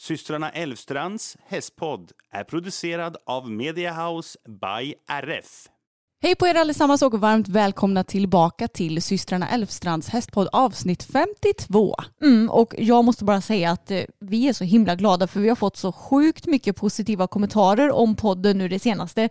Systrarna Elvstrands hästpodd är producerad av Mediahouse by RF. Hej på er allesammans och varmt välkomna tillbaka till systrarna Elfstrands hästpodd avsnitt 52. Mm, och jag måste bara säga att eh, vi är så himla glada för vi har fått så sjukt mycket positiva kommentarer om podden nu det senaste.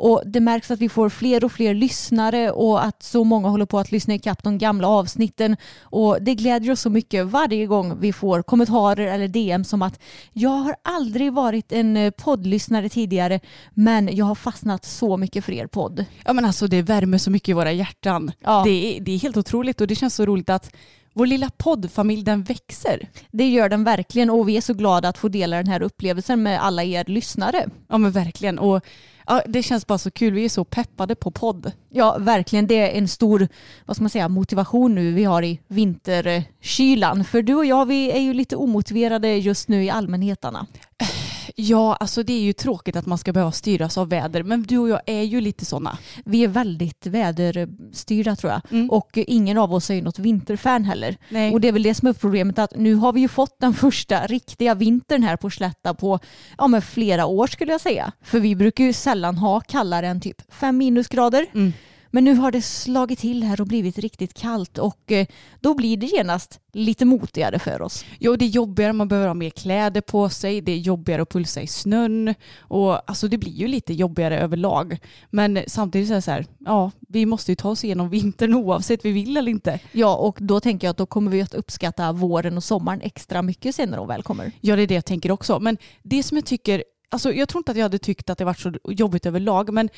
Och det märks att vi får fler och fler lyssnare och att så många håller på att lyssna ikapp de gamla avsnitten. Och det glädjer oss så mycket varje gång vi får kommentarer eller DM som att jag har aldrig varit en eh, poddlyssnare tidigare men jag har fastnat så mycket för er podd. Ja men alltså det värmer så mycket i våra hjärtan. Ja. Det, är, det är helt otroligt och det känns så roligt att vår lilla poddfamilj den växer. Det gör den verkligen och vi är så glada att få dela den här upplevelsen med alla er lyssnare. Ja men verkligen. Och ja, det känns bara så kul. Vi är så peppade på podd. Ja, verkligen. Det är en stor vad ska man säga, motivation nu vi har i vinterkylan. För du och jag, vi är ju lite omotiverade just nu i allmänheterna. Ja, alltså det är ju tråkigt att man ska behöva styras av väder, men du och jag är ju lite sådana. Vi är väldigt väderstyrda tror jag. Mm. Och ingen av oss är ju något vinterfan heller. Nej. Och det är väl det som är problemet att nu har vi ju fått den första riktiga vintern här på Slätta på ja, men flera år skulle jag säga. För vi brukar ju sällan ha kallare än typ fem minusgrader. Mm. Men nu har det slagit till här och blivit riktigt kallt och eh, då blir det genast lite motigare för oss. Jo, det är jobbigare, man behöver ha mer kläder på sig, det är jobbigare att pulsa i snön och alltså det blir ju lite jobbigare överlag. Men samtidigt så är det så här, ja, vi måste ju ta oss igenom vintern oavsett vi vill eller inte. Ja, och då tänker jag att då kommer vi att uppskatta våren och sommaren extra mycket sen när de väl kommer. Ja, det är det jag tänker också. Men det som jag tycker, alltså jag tror inte att jag hade tyckt att det varit så jobbigt överlag, men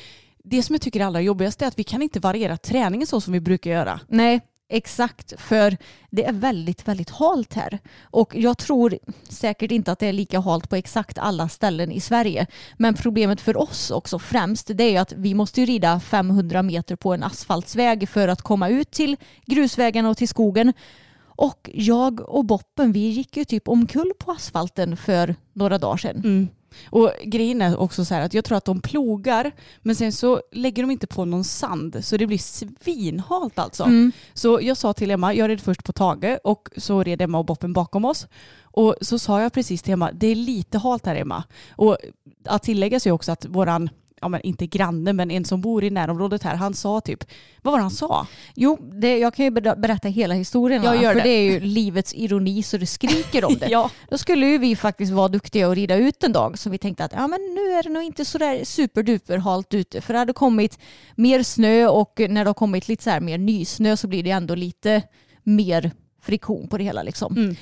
det som jag tycker är allra jobbigast är att vi kan inte variera träningen så som vi brukar göra. Nej, exakt. För det är väldigt, väldigt halt här. Och jag tror säkert inte att det är lika halt på exakt alla ställen i Sverige. Men problemet för oss också främst det är att vi måste rida 500 meter på en asfaltsväg för att komma ut till grusvägarna och till skogen. Och jag och Boppen vi gick ju typ omkull på asfalten för några dagar sedan. Mm. Och grejen är också så här att jag tror att de plogar men sen så lägger de inte på någon sand så det blir svinhalt alltså. Mm. Så jag sa till Emma, jag red först på Tage och så red Emma och Boppen bakom oss. Och så sa jag precis till Emma, det är lite halt här Emma. Och att tillägga sig också att våran, ja men inte granne men en som bor i närområdet här, han sa typ, vad var det han sa? Jo, det, jag kan ju ber- berätta hela historien. Ja, va? gör för det. det är ju livets ironi så det skriker om det. Ja. Då skulle ju vi faktiskt vara duktiga och rida ut en dag så vi tänkte att ja, men nu är det nog inte så där superduper halt ute för det hade kommit mer snö och när det har kommit lite så här mer nysnö så blir det ändå lite mer friktion på det hela liksom. Mm.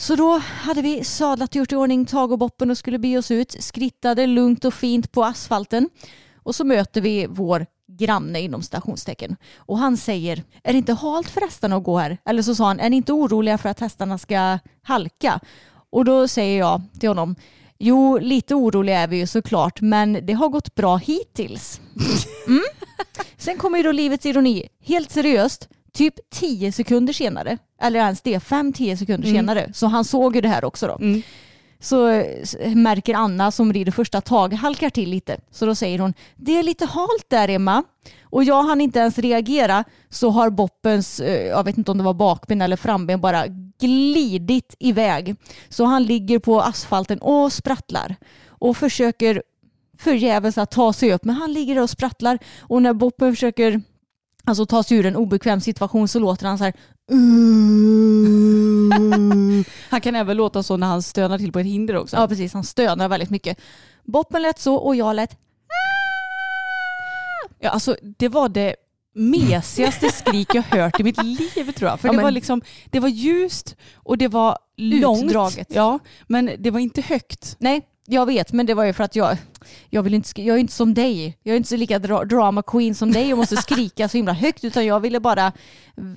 Så då hade vi sadlat, gjort i ordning tag och boppen och skulle bege oss ut, skrittade lugnt och fint på asfalten och så möter vi vår granne inom stationstecken och han säger är det inte halt för hästarna att gå här? Eller så sa han är ni inte oroliga för att hästarna ska halka? Och då säger jag till honom Jo, lite oroliga är vi ju såklart, men det har gått bra hittills. Mm. Sen kommer ju då livets ironi. Helt seriöst, typ 10 sekunder senare, eller ens det, 5-10 sekunder senare, så han såg ju det här också då. Mm. Så märker Anna som rider första tag halkar till lite. Så då säger hon, det är lite halt där Emma. Och jag hann inte ens reagera så har Boppens, eh, jag vet inte om det var bakben eller framben, bara glidit iväg. Så han ligger på asfalten och sprattlar och försöker förgäves att ta sig upp. Men han ligger och sprattlar och när Boppen försöker alltså, ta sig ur en obekväm situation så låter han så här Han kan även låta så när han stönar till på ett hinder också. Ja precis, han stönar väldigt mycket. Boppen lät så och jag lät Ja, alltså, det var det mesigaste skrik jag hört i mitt liv tror jag. För Ja, det, men- var liksom, det var ljust och det var långt. Utdraget. Ja, men det var inte högt. Nej, jag vet, men det var ju för att jag, jag, vill inte, jag är inte som dig. Jag är inte så lika dra, drama queen som dig och måste skrika så himla högt, utan jag ville bara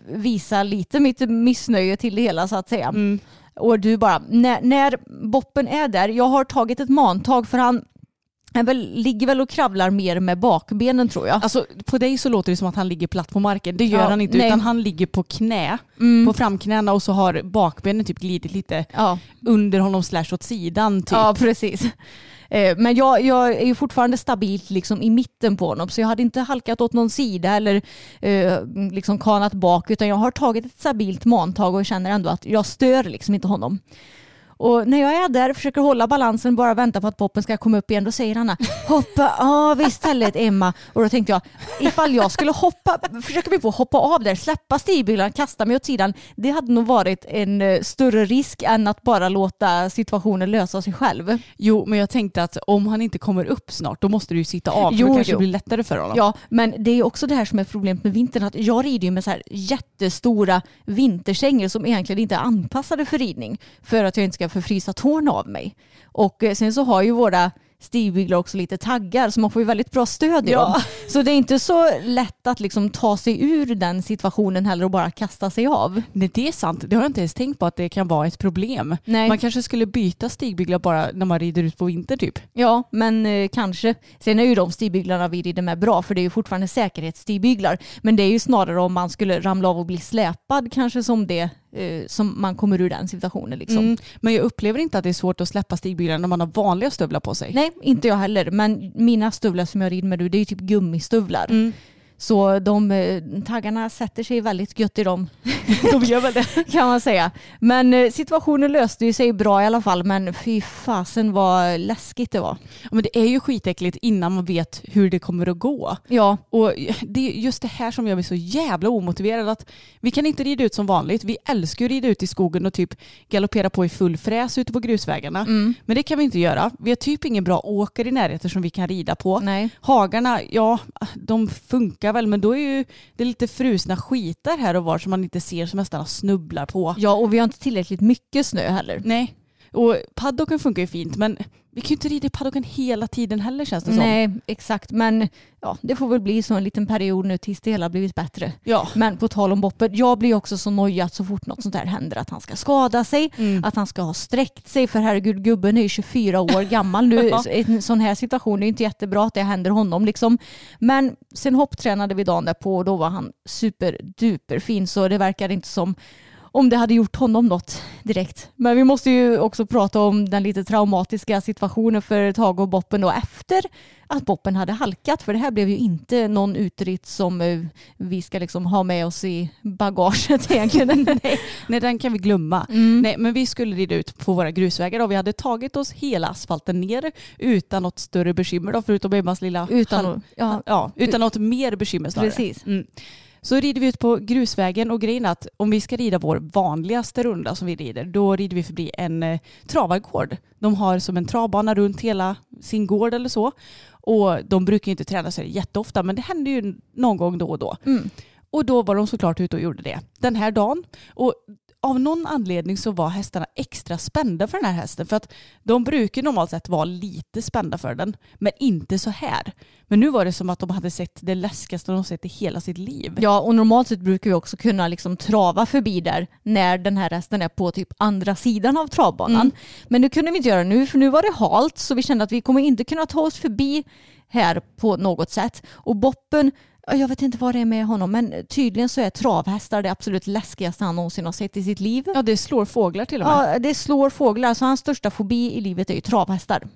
visa lite mitt missnöje till det hela så att säga. Mm. Och du bara, när, när Boppen är där, jag har tagit ett mantag för han är väl, ligger väl och kravlar mer med bakbenen tror jag. Alltså, på dig så låter det som att han ligger platt på marken. Det gör Ja, han inte, nej. utan han ligger på knä, Mm. på framknäna och så har bakbenen typ glidit lite Ja. under honom slash åt sidan. Typ. Ja, precis. Eh, Men jag, jag är ju fortfarande stabilt liksom i mitten på honom så jag hade inte halkat åt någon sida eller eh, liksom kanat bak utan jag har tagit ett stabilt mantag och känner ändå att jag stör liksom inte honom. Och när jag är där försöker hålla balansen bara vänta på att poppen ska komma upp igen då säger Anna hoppa av istället Emma och då tänkte jag ifall jag skulle hoppa försöka mig på att hoppa av där släppa stigbilen kasta mig åt sidan det hade nog varit en eh, större risk än att bara låta situationen lösa sig själv. Jo, men jag tänkte att om han inte kommer upp snart då måste du ju sitta av. Jo, Jo, det kanske jo. blir lättare för honom. Ja, men det är också det här som är problemet med vintern. Att jag rider ju med så här jättestora vinterkängor som egentligen inte är anpassade för ridning. För att jag inte ska förfrysa tårna av mig. Och eh, sen så har ju våra stigbyglar också lite taggar så man får ju väldigt bra stöd i Ja. dem. Så det är inte så lätt att liksom ta sig ur den situationen heller och bara kasta sig av. Nej, det är sant. Det har jag inte ens tänkt på att det kan vara ett problem. Nej. Man kanske skulle byta stigbyglar bara när man rider ut på vinter typ. Ja, men eh, kanske. Sen är ju de stigbyglarna vi rider med bra för det är ju fortfarande säkerhetsstigbyglar. Men det är ju snarare om man skulle ramla av och bli släpad kanske som det som man kommer ur den situationen liksom. Mm. Men jag upplever inte att det är svårt att släppa stigbyglarna när man har vanliga stövlar på sig. Nej, inte jag heller. Men mina stövlar som jag rider med nu, det är ju typ gummistövlar. Mm. Så de eh, taggarna sätter sig väldigt gött i dem De gör väl det. kan man säga. Men eh, situationen löste ju sig bra i alla fall. Men fy fasen vad läskigt det var. Ja, Men det är ju skitäckligt innan man vet hur det kommer att gå. Ja, Och det är just det här som gör mig så jävla omotiverad. Att vi kan inte rida ut som vanligt. Vi älskar att rida ut i skogen och typ galoppera på i full fräs ute på grusvägarna. Men det kan vi inte göra. Vi har typ ingen bra åker i närheten som vi kan rida på. nej. Hagarna, ja, de funkar väl men då är ju det lite frusna skitar här och var som man inte ser som hästarna snubblar på. Ja, och vi har inte tillräckligt mycket snö heller. Nej, och paddocken funkar ju fint men vi kan ju inte rida i paddocken hela tiden heller känns det som. Nej, exakt. Men ja, det får väl bli så en liten period nu tills det hela blivit bättre. Ja. Men på tal om Boppen, jag blir också så nojad så fort något sånt här händer att han ska skada sig, Mm. att han ska ha sträckt sig. För herregud, gubben är ju 24 år gammal nu. En sån här situation är inte jättebra att det händer honom. Liksom. Men sen hopptränade vi dagen därpå och då var han superduper fin så det verkar inte som om det hade gjort honom något direkt. Men vi måste ju också prata om den lite traumatiska situationen för Tage och Boppen då efter att Boppen hade halkat. För det här blev ju inte någon utritt som eh, vi ska liksom ha med oss i bagaget egentligen. Nej, nej, den kan vi glömma. Mm. Nej, men vi skulle rida ut på våra grusvägar och vi hade tagit oss hela asfalten ner utan något större bekymmer då, förutom Emmas lilla... Utan, halv- ja, ja, utan något mer bekymmer snarare. precis. Mm. Så rider vi ut på grusvägen och grejen är att om vi ska rida vår vanligaste runda som vi rider, då rider vi förbi en eh, travargård. De har som en travbana runt hela sin gård eller så. Och de brukar inte träna sig jätteofta, men det händer ju någon gång då och då. Mm. Och då var de såklart ute och gjorde det den här dagen. Och av någon anledning så var hästarna extra spända för den här hästen. För att de brukar normalt sett vara lite spända för den, men inte så här. Men nu var det som att de hade sett det läskigaste de sett i hela sitt liv. Ja, och normalt sett brukar vi också kunna liksom trava förbi där när den här hästen är på typ andra sidan av travbanan. Mm. Men det kunde vi inte göra nu för nu var det halt så vi kände att vi kommer inte kunna ta oss förbi här på något sätt. Och Boppen, jag vet inte vad det är med honom men tydligen så är travhästar det absolut läskigaste han någonsin har sett i sitt liv. Ja, det slår fåglar till och med. Ja, det slår fåglar så hans största fobi i livet är ju travhästar.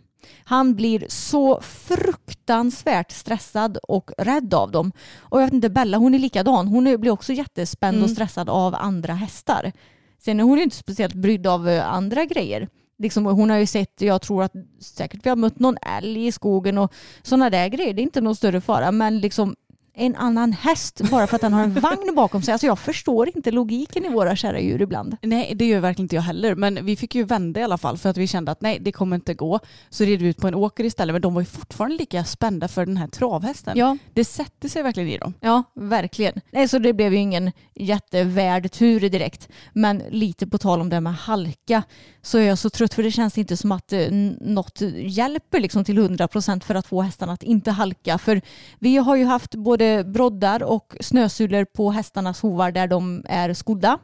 Han blir så fruktansvärt stressad och rädd av dem. Och jag vet inte, Bella hon är likadan. Hon blir också jättespänd och Mm. stressad av andra hästar. Sen är hon inte speciellt brydd av eh, andra grejer. Liksom, hon har ju sett, jag tror att säkert vi har mött någon älg i skogen och sådana där grejer. Det är inte någon större fara. Men liksom en annan häst bara för att den har en vagn bakom sig. Alltså jag förstår inte logiken i våra kära djur ibland. Nej, det gör verkligen inte jag heller. Men vi fick ju vända i alla fall för att vi kände att nej, det kommer inte gå. Så red vi ut på en åker istället. Men de var ju fortfarande lika spända för den här travhästen. Ja, Det sätter sig verkligen i dem. ja verkligen. Nej, så det blev ju ingen jättevärd tur direkt. Men lite på tal om det med halka så är jag så trött för det känns inte som att eh, något hjälper liksom till 100% för att få hästarna att inte halka. För vi har ju haft både broddar och snösulor på hästarnas hovar där de är skodda.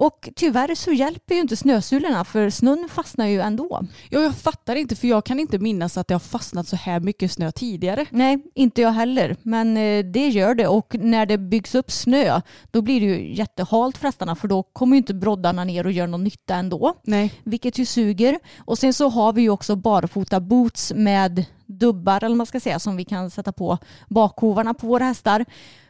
Och tyvärr så hjälper ju inte snösulorna för snön fastnar ju ändå. Ja, jag fattar inte för jag kan inte minnas att det har fastnat så här mycket snö tidigare. Nej, inte jag heller. Men eh, det gör det och när det byggs upp snö då blir det ju jättehalt för hästarna för då kommer ju inte broddarna ner och gör någon nytta ändå. Nej. Vilket ju suger. Och sen så har vi ju också barfota boots med dubbar eller vad man ska säga som vi kan sätta på bakhovarna på våra hästar.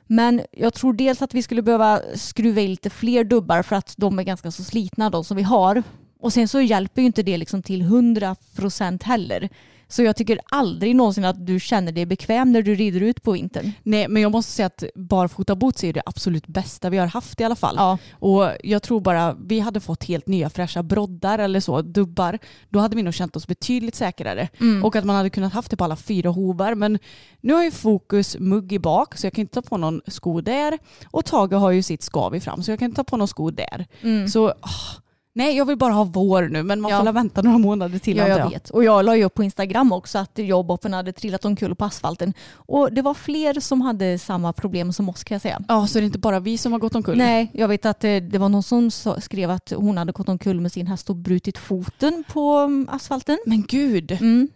Men jag tror dels att vi skulle behöva skruva i lite fler dubbar för att de är ganska så slitna de som vi har. Och sen så hjälper ju inte det liksom till 100% heller. Så jag tycker aldrig någonsin att du känner dig bekväm när du rider ut på vintern. Nej, men jag måste säga att barfota boots är det absolut bästa vi har haft i alla fall. Ja, Och jag tror bara vi hade fått helt nya fräscha broddar eller så, dubbar, då hade vi nog känt oss betydligt säkrare. Mm. Och att man hade kunnat haft det på alla fyra hovar. Men nu har ju Fokus mugg i bak så jag kan inte ta på någon sko där. Och Tage har ju sitt skav i fram så jag kan inte ta på någon sko där. mm. Så ah, nej, jag vill bara ha vår nu men man Ja. får la vänta några månader till Ja, antar jag vet. Och jag la ju upp på Instagram också att jag Boppen hade trillat omkull på asfalten. Och det var fler som hade samma problem som oss kan jag säga. Ja, så det är inte bara vi som har gått omkull. Nej, jag vet att eh, det var någon som skrev att hon hade gått omkull med sin häst och brutit foten på mm, asfalten. Men gud, Mm,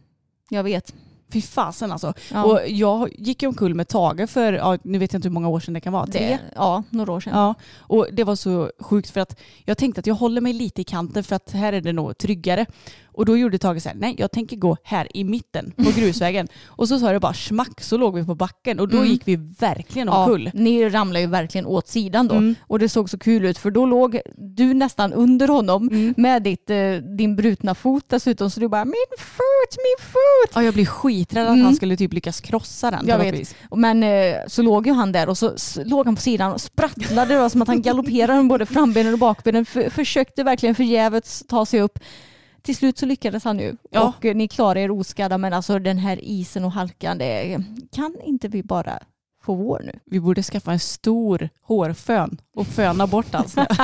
jag vet. Fy fasen alltså. Ja, Och jag gick omkull med Tage för, ja, nu vet jag inte hur många år sedan det kan vara, tre? ja, några år sedan. Ja, och det var så sjukt för att jag tänkte att jag håller mig lite i kanten för att här är det nog tryggare. Och då gjorde Tage så här, nej jag tänker gå här i mitten på grusvägen. och så sa det bara smack så låg vi på backen och då Mm. gick vi verkligen Ja, omkull. ni ramlade ju verkligen åt sidan då. Mm. Och det såg så kul ut för då låg du nästan under honom Mm. med ditt, eh, din brutna fot dessutom. Så du bara min fot, min fot. Ja, jag blev skiträdd att Mm. han skulle typ lyckas krossa den. Jag vet. vis. Men eh, så låg ju han där och så låg han på sidan och sprattlade. Som att han galopperade med både frambenen och bakbenen. F- försökte verkligen förgäves ta sig upp. Till slut så lyckades han ju. Ja. Och eh, ni klarade er oskadda. Men alltså den här isen och halkan, det kan inte vi bara få vår nu? Vi borde skaffa en stor hårfön och föna bort all snö.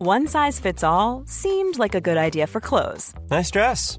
One size fits all seemed like a good idea for clothes Nice dress.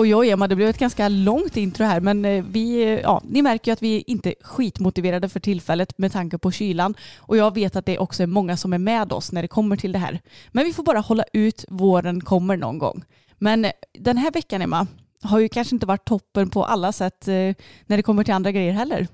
Oj oj Emma, det blev ett ganska långt intro här men eh, vi, eh, ja, ni märker ju att vi inte är skitmotiverade för tillfället med tanke på kylan och jag vet att det också är många som är med oss när det kommer till det här. Men vi får bara hålla ut, våren kommer någon gång. Men eh, den här veckan Emma har ju kanske inte varit toppen på alla sätt när det kommer till andra grejer heller.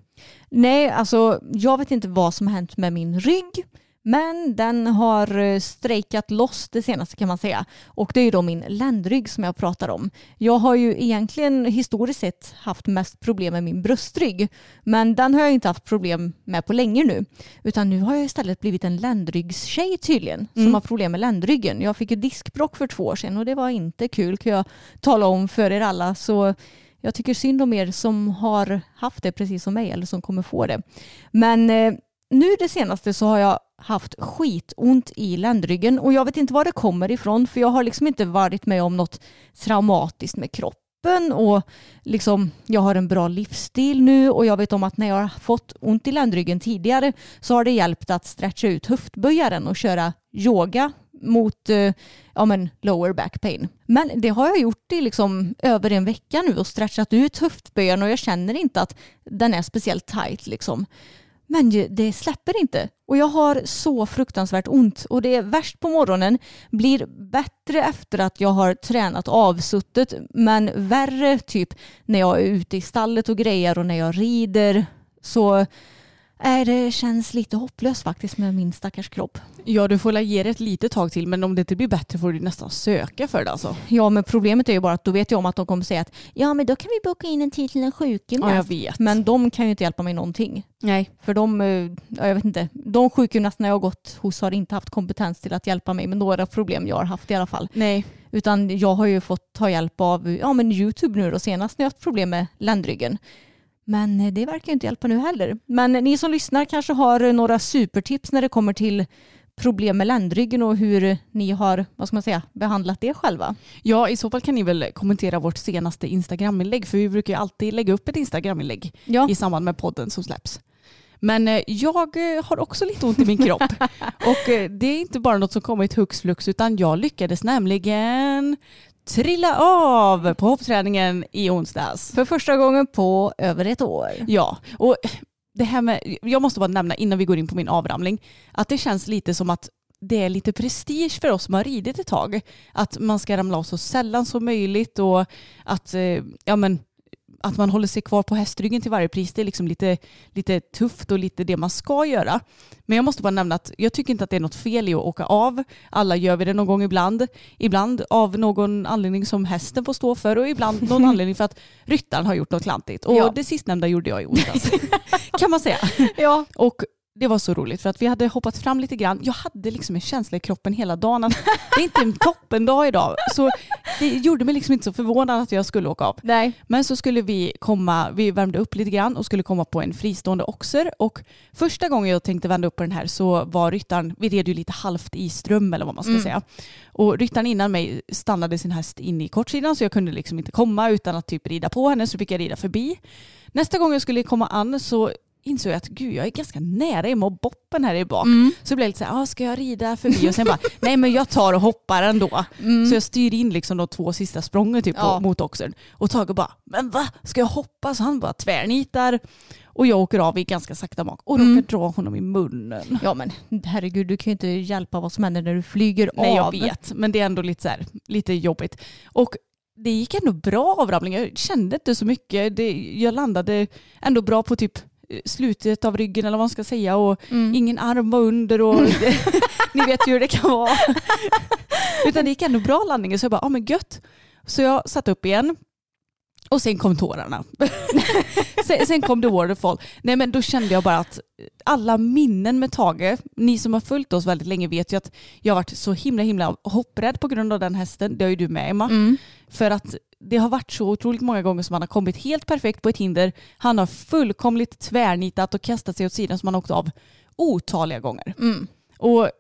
Nej, alltså jag vet inte vad som har hänt med min rygg. Men den har eh, strejkat loss det senaste kan man säga. Och det är ju då min ländrygg som jag pratar om. Jag har ju egentligen historiskt sett haft mest problem med min bröstrygg. Men den har jag inte haft problem med på länge nu. Utan nu har jag istället blivit en ländryggstjej tydligen. Som Mm. har problem med ländryggen. Jag fick ju diskbrock för två år sedan och det var inte kul kan jag tala om för er alla. Så jag tycker synd om er som har haft det precis som mig eller som kommer få det. Men eh, nu det senaste så har jag haft skitont i ländryggen och jag vet inte var det kommer ifrån för jag har liksom inte varit med om något traumatiskt med kroppen och liksom jag har en bra livsstil nu och jag vet om att när jag har fått ont i ländryggen tidigare så har det hjälpt att stretcha ut höftböjaren och köra yoga mot eh, ja, men lower back pain. Men det har jag gjort i liksom över en vecka nu och stretchat ut höftböjaren och jag känner inte att den är speciellt tight liksom. Men det släpper inte. Och jag har så fruktansvärt ont. Och det är värst på morgonen. Blir bättre efter att jag har tränat avsuttet. Men värre typ när jag är ute i stallet och grejer och när jag rider. Så är det känns lite hopplöst faktiskt med min stackars kropp. Ja, du får la ge det ett litet tag till men om det inte blir bättre får du nästan söka för det alltså. Ja, men problemet är ju bara att då vet jag om att de kommer säga att ja, men då kan vi boka in en tid till en sjukgymnast. Ja, jag vet. Men de kan ju inte hjälpa mig någonting. Nej. För de, eh, ja, jag vet inte, de sjukgymnasterna jag har gått hos har inte haft kompetens till att hjälpa mig med några problem jag har haft i alla fall. Nej. Utan jag har ju fått ta hjälp av ja, men YouTube nu och senast när jag har haft problem med ländryggen. Men eh, det verkar ju inte hjälpa nu heller. Men ni som lyssnar kanske har eh, några supertips när det kommer till problem med ländryggen och hur ni har, vad ska man säga, behandlat det själva. Ja, i så fall kan ni väl kommentera vårt senaste Instagram-inlägg för vi brukar ju alltid lägga upp ett Instagram-inlägg Ja, i samband med podden som släpps. Men eh, jag eh, har också lite ont i min kropp. Och eh, det är inte bara något som kommit hux flux utan jag lyckades nämligen trilla av på hoppträningen i onsdags. för första gången på över ett år. Ja, och det här med, jag måste bara nämna innan vi går in på min avramling, att det känns lite som att det är lite prestige för oss som har ridit ett tag. Att man ska ramla av så sällan som möjligt och att, eh, ja, men, att man håller sig kvar på hästryggen till varje pris. Det är liksom lite, lite tufft och lite det man ska göra. Men jag måste bara nämna att jag tycker inte att det är något fel i att åka av. Alla gör vi det någon gång ibland. Ibland av någon anledning som hästen får stå för och ibland någon anledning för att ryttaren har gjort något klantigt. Och Ja. det sistnämnda gjorde jag i onsdags. kan man säga. Ja, Och det var så roligt för att vi hade hoppat fram lite grann. Jag hade liksom en känsla i kroppen hela dagen att det är inte en toppendag idag. Så det gjorde mig liksom inte så förvånad att jag skulle åka av. nej. Men så skulle vi komma, vi värmde upp lite grann och skulle komma på en fristående oxer. Och första gången jag tänkte vända upp på den här så var ryttaren, vi red ju lite halvt i ström eller vad man ska Mm. säga. Och ryttaren innan mig stannade sin häst in i kortsidan så jag kunde liksom inte komma utan att typ rida på henne så fick jag rida förbi. Nästa gång jag skulle komma an så insåg jag att gud jag är ganska nära Emma och Boppen här i bak. Mm. Så blev jag lite så här, ah, ska jag rida förbi? Och sen bara, nej men jag tar och hoppar ändå. Så jag styr in liksom de två sista sprången typ Ja. mot oxen. Och Tage bara, men va? Ska jag hoppa? Så han bara tvärnitar. Och jag åker av i ganska sakta mak och Mm. råkar dra honom i munnen. Ja men herregud, du kan ju inte hjälpa vad som händer när du flyger Nej jag av. vet, men det är ändå lite, så här, lite jobbigt. Och det gick ändå bra avramling. Jag kände inte så mycket. Det, jag landade ändå bra på typ slutet av ryggen eller vad man ska säga och Mm. ingen arm var under och ni vet ju hur det kan vara. Utan det gick ändå bra landningen så jag bara, ja men gött. Så jag satt upp igen och sen kom tårarna. sen, sen kom det waterfall. Nej men då kände jag bara att alla minnen med Tage, ni som har följt oss väldigt länge vet ju att jag har varit så himla himla hopprädd på grund av den hästen. Det har ju du med Emma. Mm. För att det har varit så otroligt många gånger som han har kommit helt perfekt på ett hinder. Han har fullkomligt tvärnitat och kastat sig åt sidan som han åkt av otaliga gånger. Mm. Och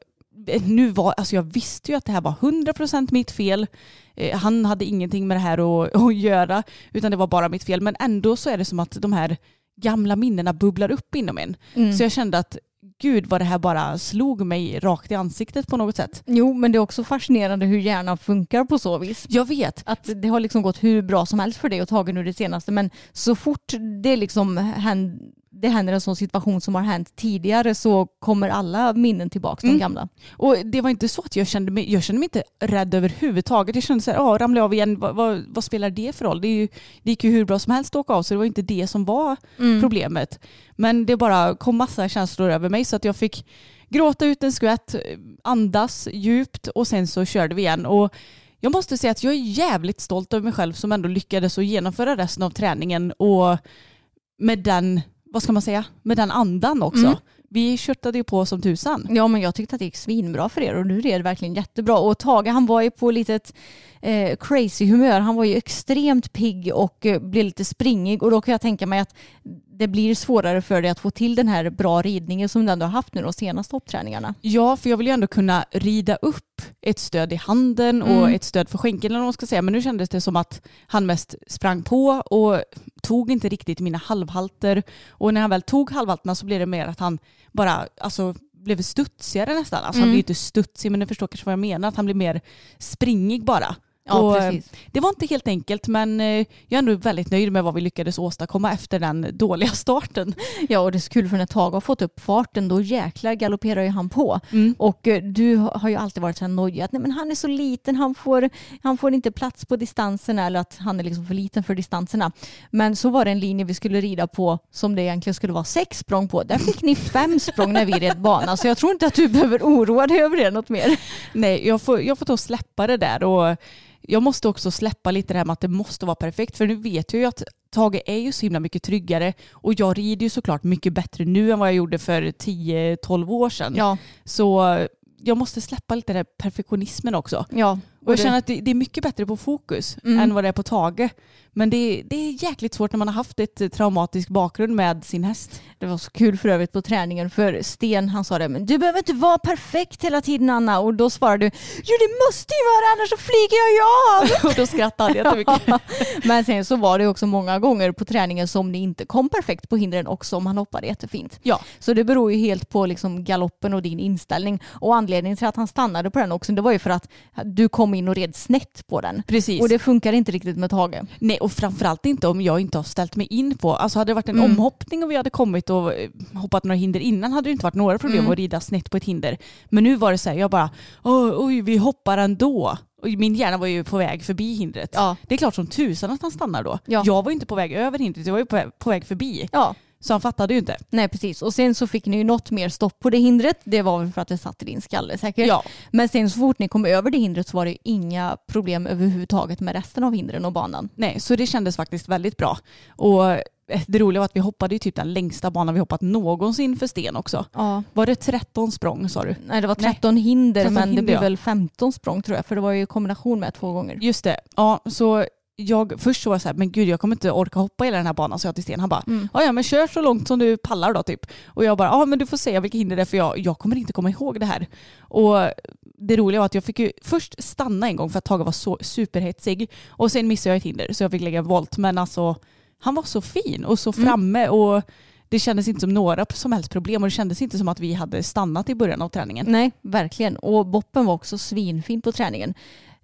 nu var, alltså jag visste ju att det här var 100% mitt fel. Eh, Han hade ingenting med det här att, att göra utan det var bara mitt fel. Men ändå så är det som att de här gamla minnena bubblar upp inom en. Mm. Så jag kände att gud vad det här bara slog mig rakt i ansiktet på något sätt. Jo, men det är också fascinerande hur hjärnan funkar på så vis. Jag vet. Att det har liksom gått hur bra som helst för dig och tagit nu det senaste men så fort det liksom händer, det händer en sån situation som har hänt tidigare så kommer alla minnen tillbaka, Mm. de gamla. Och det var inte så att jag kände mig, jag kände mig inte rädd överhuvudtaget. Jag kände så här, ja ramlar jag av igen, vad, vad, vad spelar det för roll? Det, är ju, det gick ju hur bra som helst att åka av så det var inte det som var Mm. problemet. Men det bara kom massa känslor över mig så att jag fick gråta ut en skvätt, andas djupt och sen så körde vi igen. Och jag måste säga att jag är jävligt stolt över mig själv som ändå lyckades att genomföra resten av träningen och med den, vad ska man säga, med den andan också. Mm. Vi köttade ju på som tusan. Ja men jag tyckte att det gick svinbra för er och du red verkligen jättebra. Och Tage han var ju på lite eh, crazy humör. Han var ju extremt pigg och eh, blev lite springig och då kan jag tänka mig att det blir svårare för dig att få till den här bra ridningen som du ändå har haft nu de senaste hoppträningarna. Ja, för jag vill ju ändå kunna rida upp ett stöd i handen och Mm. ett stöd för skänken eller vad man ska säga. Men nu kändes det som att han mest sprang på och tog inte riktigt mina halvhalter. Och när han väl tog halvhalterna så blev det mer att han bara alltså, blev studsigare nästan. Alltså han Mm. blev inte studsig men ni förstår kanske vad jag menar. Att han blev mer springig bara. Ja Och, precis. Det var inte helt enkelt men eh, jag är ändå väldigt nöjd med vad vi lyckades åstadkomma efter den dåliga starten. Ja och det är så kul för när Tage har fått upp farten då jäklar galopperar ju han på. Mm. Och eh, du har ju alltid varit så här nojig att nej, men han är så liten, han får, han får inte plats på distanserna eller att han är liksom för liten för distanserna. Men så var det en linje vi skulle rida på som det egentligen skulle vara sex språng på. Där fick ni fem språng när vi red bana så jag tror inte att du behöver oroa dig över det något mer. Nej, jag får, jag får ta och släppa det där och jag måste också släppa lite det här med att det måste vara perfekt för nu vet jag ju att Tage är ju så himla mycket tryggare och jag rider ju såklart mycket bättre nu än vad jag gjorde för 10-12 år sedan. Ja, Så jag måste släppa lite den här perfektionismen också. ja. Och jag det- känner att det, det är mycket bättre på fokus Mm. än vad det är på Tage. Men det, det är jäkligt svårt när man har haft ett eh, traumatisk bakgrund med sin häst. Det var så kul för övrigt på träningen för Sten han sa det, men du behöver inte vara perfekt hela tiden Anna och då svarade du, jo det måste ju vara annars så flyger jag ju av. Och då skrattade jag jättemycket. Men sen så var det också många gånger på träningen som ni inte kom perfekt på hindren också om han hoppade jättefint. Ja. Så det beror ju helt på liksom galoppen och din inställning. Och anledningen till att han stannade på den också det var ju för att du kom in och red snett på den. Precis. Och det funkar inte riktigt med Tage. Nej, och framförallt inte om jag inte har ställt mig in på. Alltså hade det varit en Mm. omhoppning och vi hade kommit och eh, hoppat några hinder innan hade det inte varit några problem Mm. att rida snett på ett hinder. Men nu var det så här, jag bara, oj, vi hoppar ändå. Min hjärna var ju på väg förbi hindret. Ja. Det är klart som tusan att han stannar då. Ja. Jag var ju inte på väg över hindret, jag var ju på väg, på väg förbi. Ja, Så han fattade ju inte. nej precis. Och sen så fick ni ju något mer stopp på det hindret. Det var väl för att det satt i din skalle säkert. Ja. Men sen så fort ni kom över det hindret så var det ju inga problem överhuvudtaget med resten av hindren och banan. Nej, så det kändes faktiskt väldigt bra. Och eh, det roliga var att vi hoppade ju typ den längsta banan vi hoppat någonsin för sten också. Ja. Var det 13 språng sa du? Nej det var Nej. 13 hinder 13 men det hinder, blev ja. väl 15 språng tror jag för det var ju kombination med två gånger. Just det. Ja, så jag först så var jag så här, men gud jag kommer inte orka hoppa hela den här banan. Så jag till Sten, han bara, Mm. ja men kör så långt som du pallar då typ. Och jag bara, ja men du får säga vilka hinder det är för jag, jag kommer inte komma ihåg det här. Och det roliga var att jag fick ju först stanna en gång för att Tage var så superhetsig. Och sen missade jag ett hinder så jag fick lägga volt. Men alltså han var så fin och så Mm. framme och det kändes inte som några som helst problem och det kändes inte som att vi hade stannat i början av träningen. Nej, verkligen. Och Boppen var också svinfin på träningen.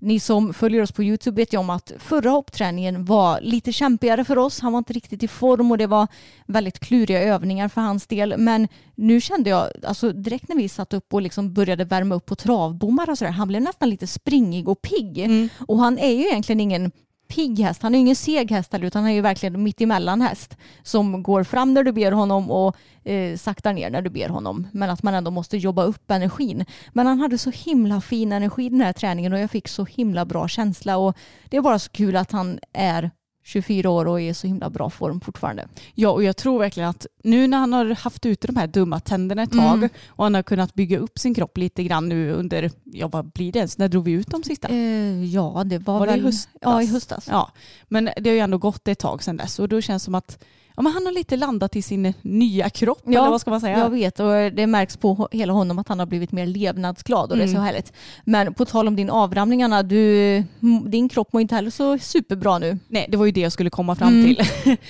Ni som följer oss på YouTube vet ju om att förra hoppträningen var lite kämpigare för oss. Han var inte riktigt i form och det var väldigt kluriga övningar för hans del. Men nu kände jag, alltså direkt när vi satt upp och liksom började värma upp på travbommar och sådär, han blev nästan lite springig och pigg. Mm. Och han är ju egentligen ingen pigg häst, han är ju ingen seg häst heller, utan han är ju verkligen mitt emellan häst som går fram när du ber honom och eh, saktar ner när du ber honom. Men att man ändå måste jobba upp energin. Men han hade så himla fin energi den här träningen och jag fick så himla bra känsla och det är bara så kul att han är 24 år och är i så himla bra form fortfarande. Ja, och jag tror verkligen att nu när han har haft ute de här dumma tänderna ett tag Mm. och han har kunnat bygga upp sin kropp lite grann nu under, ja vad blir det ens, när drog vi ut de sista? Eh, ja, det var, Var det i väl... höstas? Ja, i höstas. Ja, men det har ju ändå gått ett tag sedan dess och då känns det som att ja, men han har lite landat i sin nya kropp, Ja, eller vad ska man säga? Jag vet och det märks på hela honom att han har blivit mer levnadsglad och det är så Mm. härligt. Men på tal om din avramning Anna, du, din kropp mår inte heller så superbra nu. Nej, det var ju det jag skulle komma fram Mm. till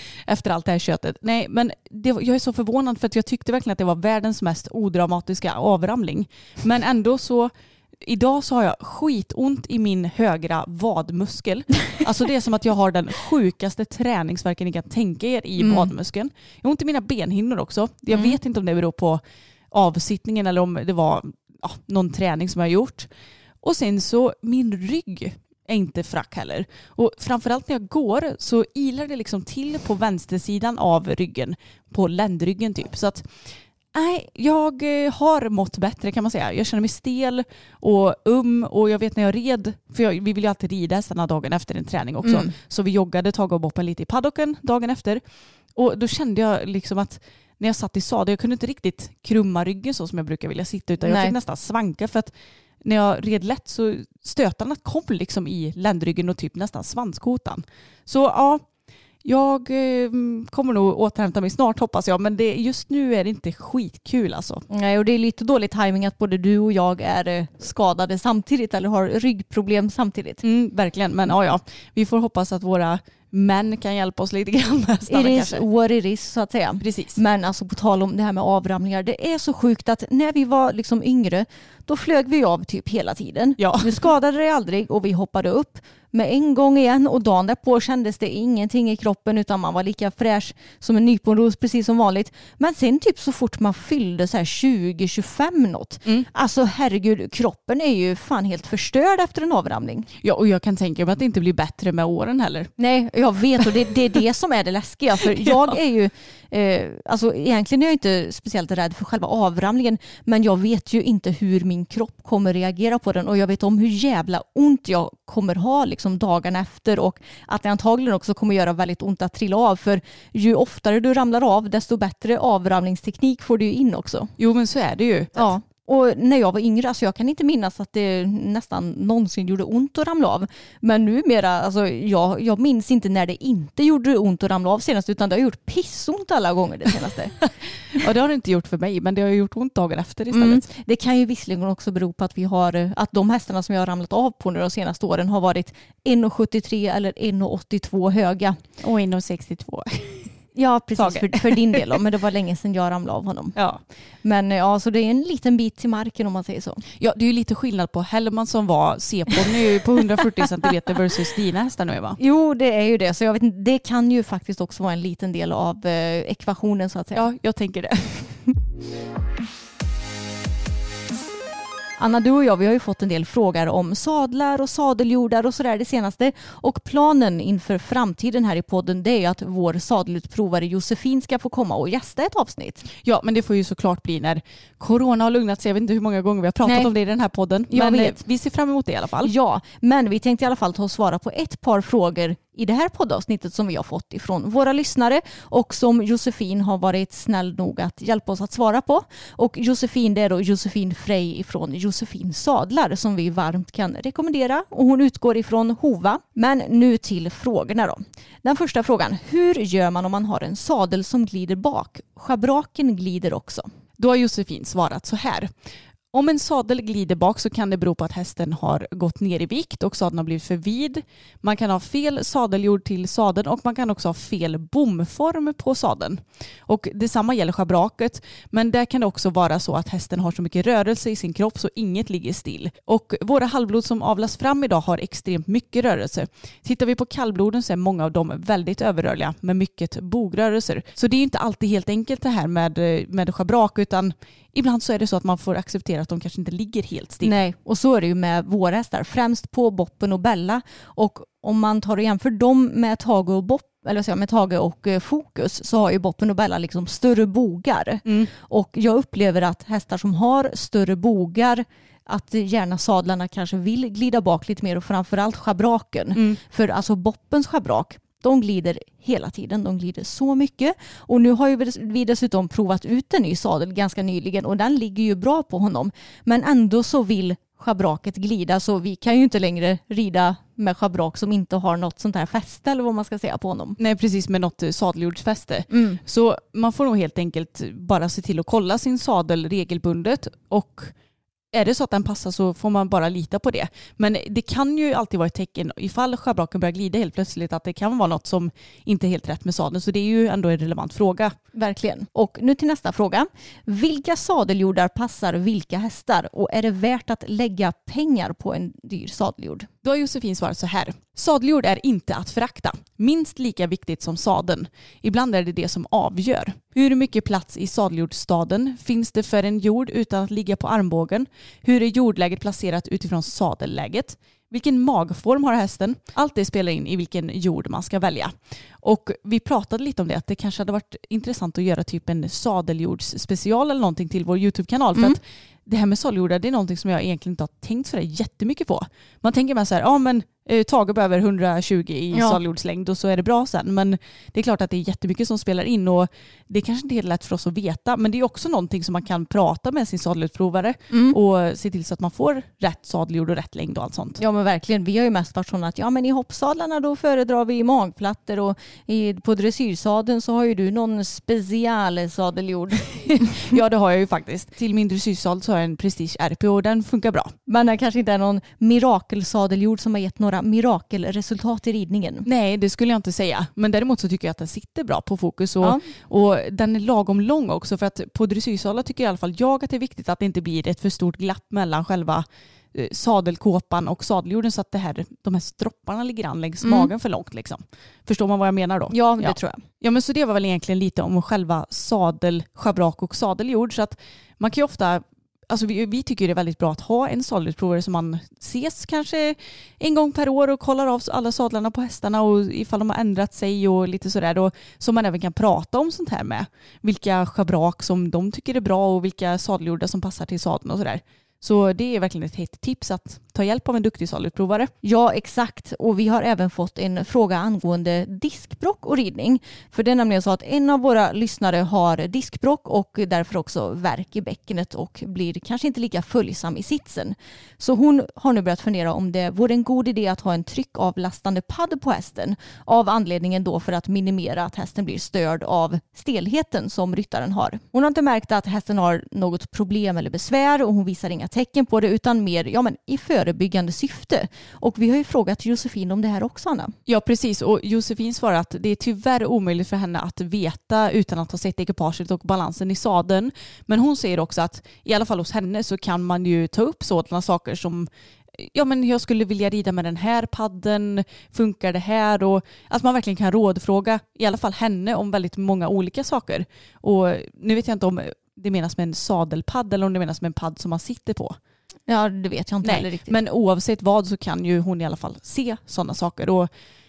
efter allt det här köttet. Nej, men det, jag är så förvånad för att jag tyckte verkligen att det var världens mest odramatiska avramling. Men ändå så Idag så har jag skitont i min högra vadmuskel. Alltså det är som att jag har den sjukaste träningsverken ni kan tänka er i Mm. vadmuskeln. Jag har ont i mina benhinnor också. Jag Mm. vet inte om det beror på avsittningen eller om det var ja, någon träning som jag har gjort. Och sen så min rygg är inte frack heller. Och framförallt när jag går så ilar det liksom till på vänstersidan av ryggen, på ländryggen typ. Så att Nej, jag eh, har mått bättre kan man säga. Jag känner mig stel och um och jag vet när jag red, för jag, vi vill ju alltid rida hästarna dagen efter en träning också. Mm. Så vi joggade Tage och Boppen lite i paddocken dagen efter. Och då kände jag liksom att när jag satt i sadel, jag kunde inte riktigt krumma ryggen så som jag brukar vilja sitta utan jag Nej. fick nästan svanka för att när jag red lätt så stötarna kom liksom i ländryggen och typ nästan svanskotan. Så ja, jag eh, kommer nog återhämta mig snart hoppas jag men det, just nu är det inte skitkul alltså. Nej, och det är lite dålig timing att både du och jag är eh, skadade samtidigt eller har ryggproblem samtidigt. Mm, verkligen, men ja, ja, vi får hoppas att våra män kan hjälpa oss lite grann med It is kanske. what it is så att säga. Precis. Men alltså på tal om det här med avramlingar, det är så sjukt att när vi var liksom yngre, då flög vi av typ hela tiden. Ja. Du skadade dig aldrig och vi hoppade upp med en gång igen och dagen därpå kändes det ingenting i kroppen utan man var lika fräsch som en nyponros precis som vanligt. Men sen typ så fort man fyllde så här 20-25 något, Mm. alltså herregud, kroppen är ju fan helt förstörd efter en avramling. Ja, och jag kan tänka mig att det inte blir bättre med åren heller. Nej, jag vet och det, det är det som är det läskiga. För jag är ju, eh, alltså egentligen är jag inte speciellt rädd för själva avramlingen, men jag vet ju inte hur min kropp kommer reagera på den och jag vet om hur jävla ont jag kommer ha liksom dagarna efter och att det antagligen också kommer göra väldigt ont att trilla av. För ju oftare du ramlar av, desto bättre avramlingsteknik får du in också. Jo, men så är det ju. Ja. Och när jag var yngre, alltså jag kan inte minnas att det nästan någonsin gjorde ont att ramla av. Men numera, alltså jag, jag minns inte när det inte gjorde ont att ramla av senast, utan det har gjort pissont alla gånger det senaste. Ja, det har det inte gjort för mig, men det har gjort ont dagen efter istället. Mm. Det kan ju visserligen också bero på att vi har, att de hästarna som jag har ramlat av på nu de senaste åren har varit 1,73 eller 1,82 höga. Och 1,62. Ja, precis för, för din del då, men det var länge sedan jag ramlade av honom. Ja. Men eh, ja, så det är en liten bit till marken om man säger så. ja, det är ju lite skillnad på Hellman som var C-ponny på 140 cm versus dina hästar nu Eva. Jo, det är ju det. Så jag vet inte, det kan ju faktiskt också vara en liten del av eh, ekvationen så att säga. Ja, jag tänker det. Anna, du och jag vi har ju fått en del frågor om sadlar och sadeljordar och sådär det senaste. Och planen inför framtiden här i podden det är ju att vår sadelutprovare Josefin ska få komma och gästa ett avsnitt. Ja, men det får ju såklart bli när corona har lugnat sig. Jag vet inte hur många gånger vi har pratat Nej. om det i den här podden. Jag men vet. eh, vi ser fram emot det i alla fall. Ja, men vi tänkte i alla fall ta och svara på ett par frågor i det här poddavsnittet som vi har fått ifrån våra lyssnare och som Josefin har varit snäll nog att hjälpa oss att svara på. Och Josefin det är då Josefin Frey ifrån Josefin Sadlar som vi varmt kan rekommendera och hon utgår ifrån Hova. Men nu till frågorna då. Den första frågan, hur gör man om man har en sadel som glider bak? Schabraken glider också. Då har Josefin svarat så här. Om en sadel glider bak så kan det bero på att hästen har gått ner i vikt och sadeln har blivit för vid. Man kan ha fel sadeljord till sadeln och man kan också ha fel bomform på sadeln. Och detsamma gäller schabraket men där kan det också vara så att hästen har så mycket rörelse i sin kropp så inget ligger still. Och våra halvblod som avlas fram idag har extremt mycket rörelse. Tittar vi på kallbloden så är många av dem väldigt överrörliga med mycket bogrörelser. Så det är inte alltid helt enkelt det här med, eh, med schabrak utan ibland så är det så att man får acceptera att de kanske inte ligger helt still. Nej, och så är det ju med våra hästar, främst på Boppen och Bella. Och om man tar och jämför dem med Tage och Bopp, eller jag, med Tage och eh, Fokus så har ju Boppen och Bella liksom större bogar. Mm. Och jag upplever att hästar som har större bogar att gärna sadlarna kanske vill glida bak lite mer och framförallt schabraken. Mm. För alltså Boppens schabrak, de glider hela tiden. De glider så mycket. Och nu har ju vi dessutom provat ut en ny sadel ganska nyligen och den ligger ju bra på honom. Men ändå så vill schabraket glida så vi kan ju inte längre rida med schabrak som inte har något sånt här fäste eller vad man ska säga på honom. Nej, precis med något eh, sadeljordsfäste. Mm. Så man får nog helt enkelt bara se till att kolla sin sadel regelbundet och är det så att den passar så får man bara lita på det. Men det kan ju alltid vara ett tecken ifall schabraken börjar glida helt plötsligt att det kan vara något som inte är helt rätt med sadeln. Så det är ju ändå en relevant fråga. Verkligen. Och nu till nästa fråga. Vilka sadeljordar passar vilka hästar och är det värt att lägga pengar på en dyr sadeljord? Då har Josefin svarat så här. Sadeljord är inte att förakta. Minst lika viktigt som sadeln. Ibland är det det som avgör. Hur mycket plats i sadeljordstaden finns det för en jord utan att ligga på armbågen? Hur är jordläget placerat utifrån sadelläget? vilken magform har hästen? Allt det spelar in i vilken jord man ska välja. Och vi pratade lite om det, att det kanske hade varit intressant att göra typ en sadeljordsspecial eller någonting till vår YouTube-kanal. För att mm det här med sadeljordar, det är någonting som jag egentligen inte har tänkt så jättemycket på. Man tänker bara så här, ja men eh, Tage behöver 120 i Ja. sadeljordslängd och så är det bra sen. Men det är klart att det är jättemycket som spelar in och det är kanske inte helt lätt för oss att veta. Men det är också någonting som man kan prata med sin sadelutprovare Mm. och se till så att man får rätt sadeljord och rätt längd och allt sånt. Ja men verkligen. Vi har ju mest varit sådana att ja men i hoppsadlarna då föredrar vi magplattor och i, på dressyrsadeln så har ju du någon specialsadeljord. Ja det har jag ju faktiskt. Till min dressyrsadel så har jag en Prestige RP och den funkar bra. Men det kanske inte är någon mirakelsadeljord som har gett några mirakelresultat i ridningen. Nej det skulle jag inte säga. Men däremot så tycker jag att den sitter bra på fokus och, Ja. och den är lagom lång också för att på dressyrsadlar tycker i alla fall jag att det är viktigt att det inte blir ett för stort glapp mellan själva eh, sadelkåpan och sadeljorden så att det här, de här stropparna ligger an längs Mm. magen för långt. Liksom. Förstår man vad jag menar då? Ja, det Ja. tror jag. Ja men så det var väl egentligen lite om själva sadel, schabrak och sadeljord. Så att man kan ju ofta, alltså vi, vi tycker det är väldigt bra att ha en sadelutprovare som man ses kanske en gång per år och kollar av alla sadlarna på hästarna och ifall de har ändrat sig och lite sådär. Och så man även kan prata om sånt här med. Vilka schabrak som de tycker är bra och vilka sadelgjorda som passar till sadeln och sådär. Så det är verkligen ett hett tips att ta hjälp av en duktig salutprovare. Ja, exakt. Och vi har även fått en fråga angående diskbrock och ridning. För det är nämligen så att en av våra lyssnare har diskbrock och därför också värk i bäckenet och blir kanske inte lika följsam i sitsen. Så hon har nu börjat fundera om det vore en god idé att ha en tryckavlastande padd på hästen. Av anledningen då för att minimera att hästen blir störd av stelheten som ryttaren har. Hon har inte märkt att hästen har något problem eller besvär och hon visar inga tecken på det utan mer ja, men i förebyggande syfte. Och vi har ju frågat Josefin om det här också Anna. Ja precis och Josefin svarar att det är tyvärr omöjligt för henne att veta utan att ha sett ekipaget och balansen i sadeln. Men hon säger också att i alla fall hos henne så kan man ju ta upp sådana saker som ja men jag skulle vilja rida med den här padden, funkar det här? Och att man verkligen kan rådfråga i alla fall henne om väldigt många olika saker. Och nu vet jag inte om det menas med en sadelpadd eller om det menas med en padd som man sitter på. Ja, det vet jag inte heller Nej, riktigt. men oavsett vad så kan ju hon i alla fall se sådana saker. Och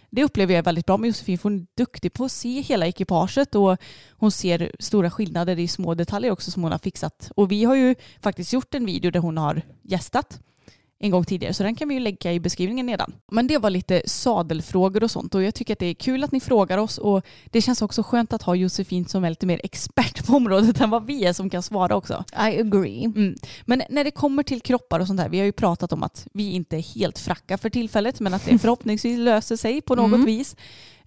det upplever jag väldigt bra med Josefin för hon är duktig på att se hela ekipaget och hon ser stora skillnader i små detaljer också som hon har fixat. Och vi har ju faktiskt gjort en video där hon har gästat en gång tidigare så den kan vi ju lägga i beskrivningen nedan. Men det var lite sadelfrågor och sånt och jag tycker att det är kul att ni frågar oss och det känns också skönt att ha Josefin som är lite mer expert på området än vad vi är som kan svara också. I agree. Mm. Men när det kommer till kroppar och sånt där, vi har ju pratat om att vi inte är helt fracka för tillfället men att det förhoppningsvis löser sig på något Mm. vis.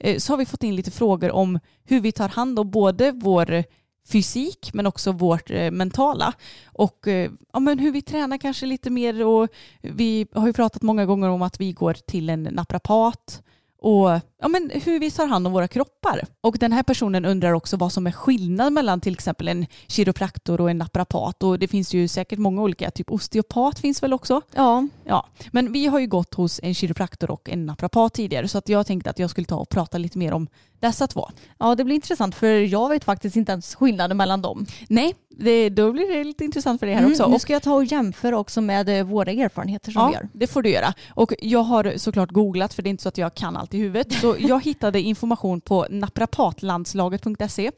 Eh, Så har vi fått in lite frågor om hur vi tar hand om både vår fysik men också vårt eh, mentala. Och eh, ja, men hur vi tränar kanske lite mer och vi har ju pratat många gånger om att vi går till en naprapat och ja, men hur vi tar hand om våra kroppar. Och den här personen undrar också vad som är skillnad mellan till exempel en kiropraktor och en naprapat. Och det finns ju säkert många olika, typ osteopat finns väl också. Ja, Ja, men vi har ju gått hos en kiropraktor och en naprapat tidigare så att jag tänkte att jag skulle ta och prata lite mer om dessa två. ja, det blir intressant för jag vet faktiskt inte ens skillnaden mellan dem. Nej, det, då blir det lite intressant för dig här Mm, också. nu Och, ska jag ta och jämföra också med eh, våra erfarenheter som vi ja, har. det får du göra. Och jag har såklart googlat för det är inte så att jag kan allt i huvudet. Så jag hittade information på naprapatlandslaget.se.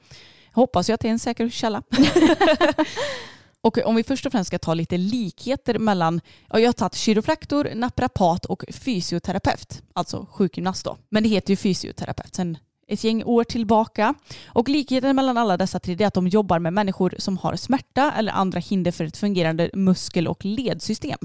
Hoppas jag att det är en säker källa. Och om vi först och främst ska ta lite likheter mellan, ja, jag har tagit kiropraktor, naprapat och fysioterapeut, alltså sjukgymnast då. Men det heter ju fysioterapeut sen ett gäng år tillbaka. Och likheten mellan alla dessa tre är att de jobbar med människor som har smärta eller andra hinder för ett fungerande muskel och ledsystem.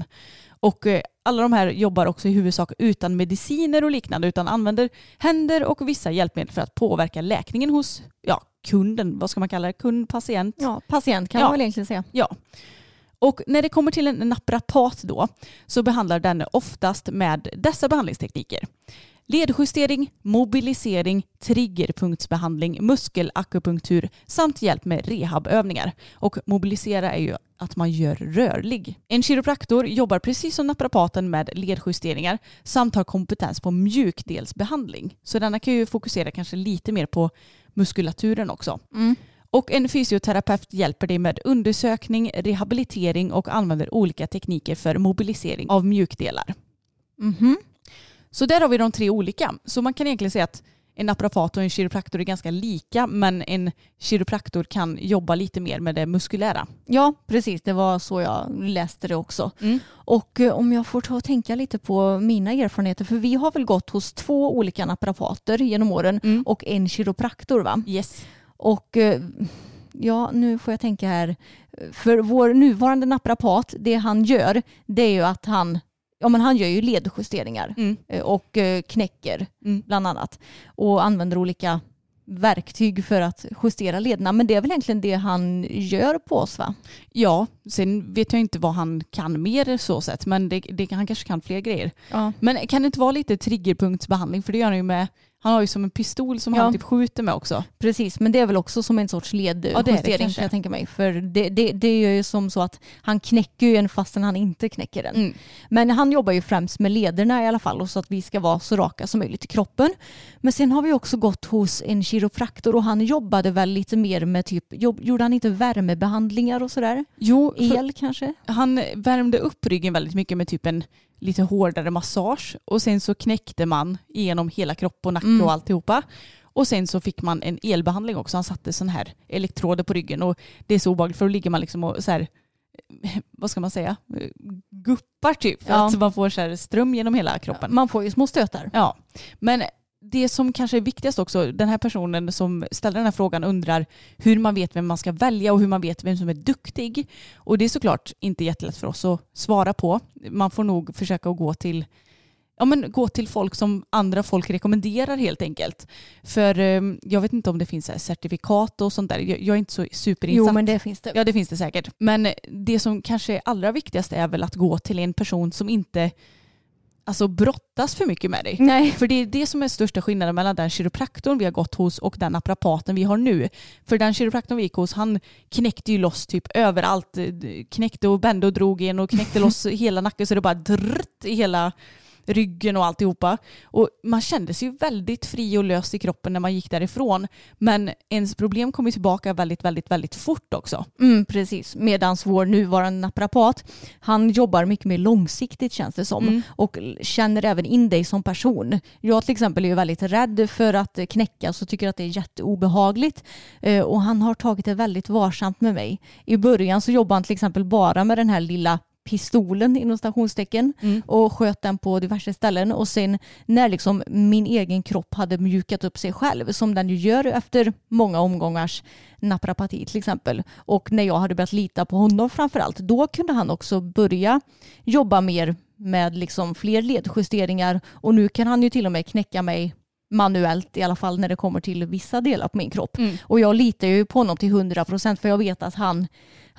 Och eh, alla de här jobbar också i huvudsak utan mediciner och liknande utan använder händer och vissa hjälpmedel för att påverka läkningen hos ja, kunden, vad ska man kalla det, kund, patient. Ja, patient kan Ja. man väl egentligen säga. Ja. Och när det kommer till en naprapat då så behandlar den oftast med dessa behandlingstekniker. Ledjustering, mobilisering, triggerpunktsbehandling, muskelakupunktur samt hjälp med rehabövningar. Och mobilisera är ju att man gör rörlig. En kiropraktor jobbar precis som naprapaten med ledjusteringar samt har kompetens på mjukdelsbehandling. Så denna kan ju fokusera kanske lite mer på muskulaturen också. Och en fysioterapeut hjälper dig med undersökning, rehabilitering och använder olika tekniker för mobilisering av mjukdelar. Mhm. Så där har vi de tre olika. Så man kan egentligen säga att en naprapat och en kiropraktor är ganska lika men en kiropraktor kan jobba lite mer med det muskulära. Ja, precis. Det var så jag läste det också. Mm. Och eh, om jag får ta och tänka lite på mina erfarenheter, för vi har väl gått hos två olika naprapater genom åren Mm. och en kiropraktor va? Yes. Och eh, ja, nu får jag tänka här. För vår nuvarande naprapat, det han gör, det är ju att han, ja men han gör ju ledjusteringar Mm. eh, och eh, knäcker Mm. bland annat. Och använder olika verktyg för att justera lederna. Men det är väl egentligen det han gör på oss va? Ja, sen vet jag inte vad han kan mer så sett men det, det, han kanske kan fler grejer. Ja. Men kan det inte vara lite triggerpunktsbehandling för det gör han ju med han har ju som en pistol som Ja. han typ skjuter med också. Precis, men det är väl också som en sorts ledjustering Ja, kan jag tänka mig. För det, det, det är ju som så att han knäcker ju en fastän han inte knäcker den. Mm. Men han jobbar ju främst med lederna i alla fall och så att vi ska vara så raka som möjligt i kroppen. Men sen har vi också gått hos en kiropraktor och han jobbade väl lite mer med typ, gjorde han inte värmebehandlingar och sådär? Jo, El kanske? han värmde upp ryggen väldigt mycket med typ en lite hårdare massage och sen så knäckte man igenom hela kropp och nacke Mm. och alltihopa. Och sen så fick man en elbehandling också. Han satte sån här elektroder på ryggen och det är så obehagligt för då ligger man liksom och så här, vad ska man säga, guppar typ. Ja. att man får så här ström genom hela kroppen. Man får ju små stötar. Ja, men det som kanske är viktigast också, den här personen som ställer den här frågan undrar hur man vet vem man ska välja och hur man vet vem som är duktig. Och det är såklart inte jättelätt för oss att svara på. Man får nog försöka att gå till Ja, men gå till folk som andra folk rekommenderar helt enkelt. För eh, jag vet inte om det finns certifikat och sånt där. Jag, jag är inte så superinsatt. Jo men det finns det. Ja det finns det säkert. Men det som kanske är allra viktigast är väl att gå till en person som inte alltså, brottas för mycket med dig. Nej. För det är det som är största skillnaden mellan den kiropraktorn vi har gått hos och den naprapaten vi har nu. För den kiropraktorn vi gick hos, han knäckte ju loss typ överallt. Knäckte och bände och drog in och knäckte loss hela nacken så det bara drrrt i hela ryggen och alltihopa. Och man kände sig väldigt fri och lös i kroppen när man gick därifrån. Men ens problem kom ju tillbaka väldigt, väldigt, väldigt fort också. Mm, precis. Medan vår nuvarande naprapat, han jobbar mycket mer långsiktigt känns det som. Mm. Och känner även in dig som person. Jag till exempel är ju väldigt rädd för att knäckas och tycker att det är jätteobehagligt. Eh, Och han har tagit det väldigt varsamt med mig. I början så jobbade han till exempel bara med den här lilla pistolen inom stationstecken Mm. och sköt den på diverse ställen och sen när liksom min egen kropp hade mjukat upp sig själv som den ju gör efter många omgångars naprapati till exempel och när jag hade börjat lita på honom framförallt då kunde han också börja jobba mer med liksom fler ledjusteringar och nu kan han ju till och med knäcka mig manuellt i alla fall när det kommer till vissa delar på min kropp. Mm. Och jag litar ju på honom till 100 procent för jag vet att han,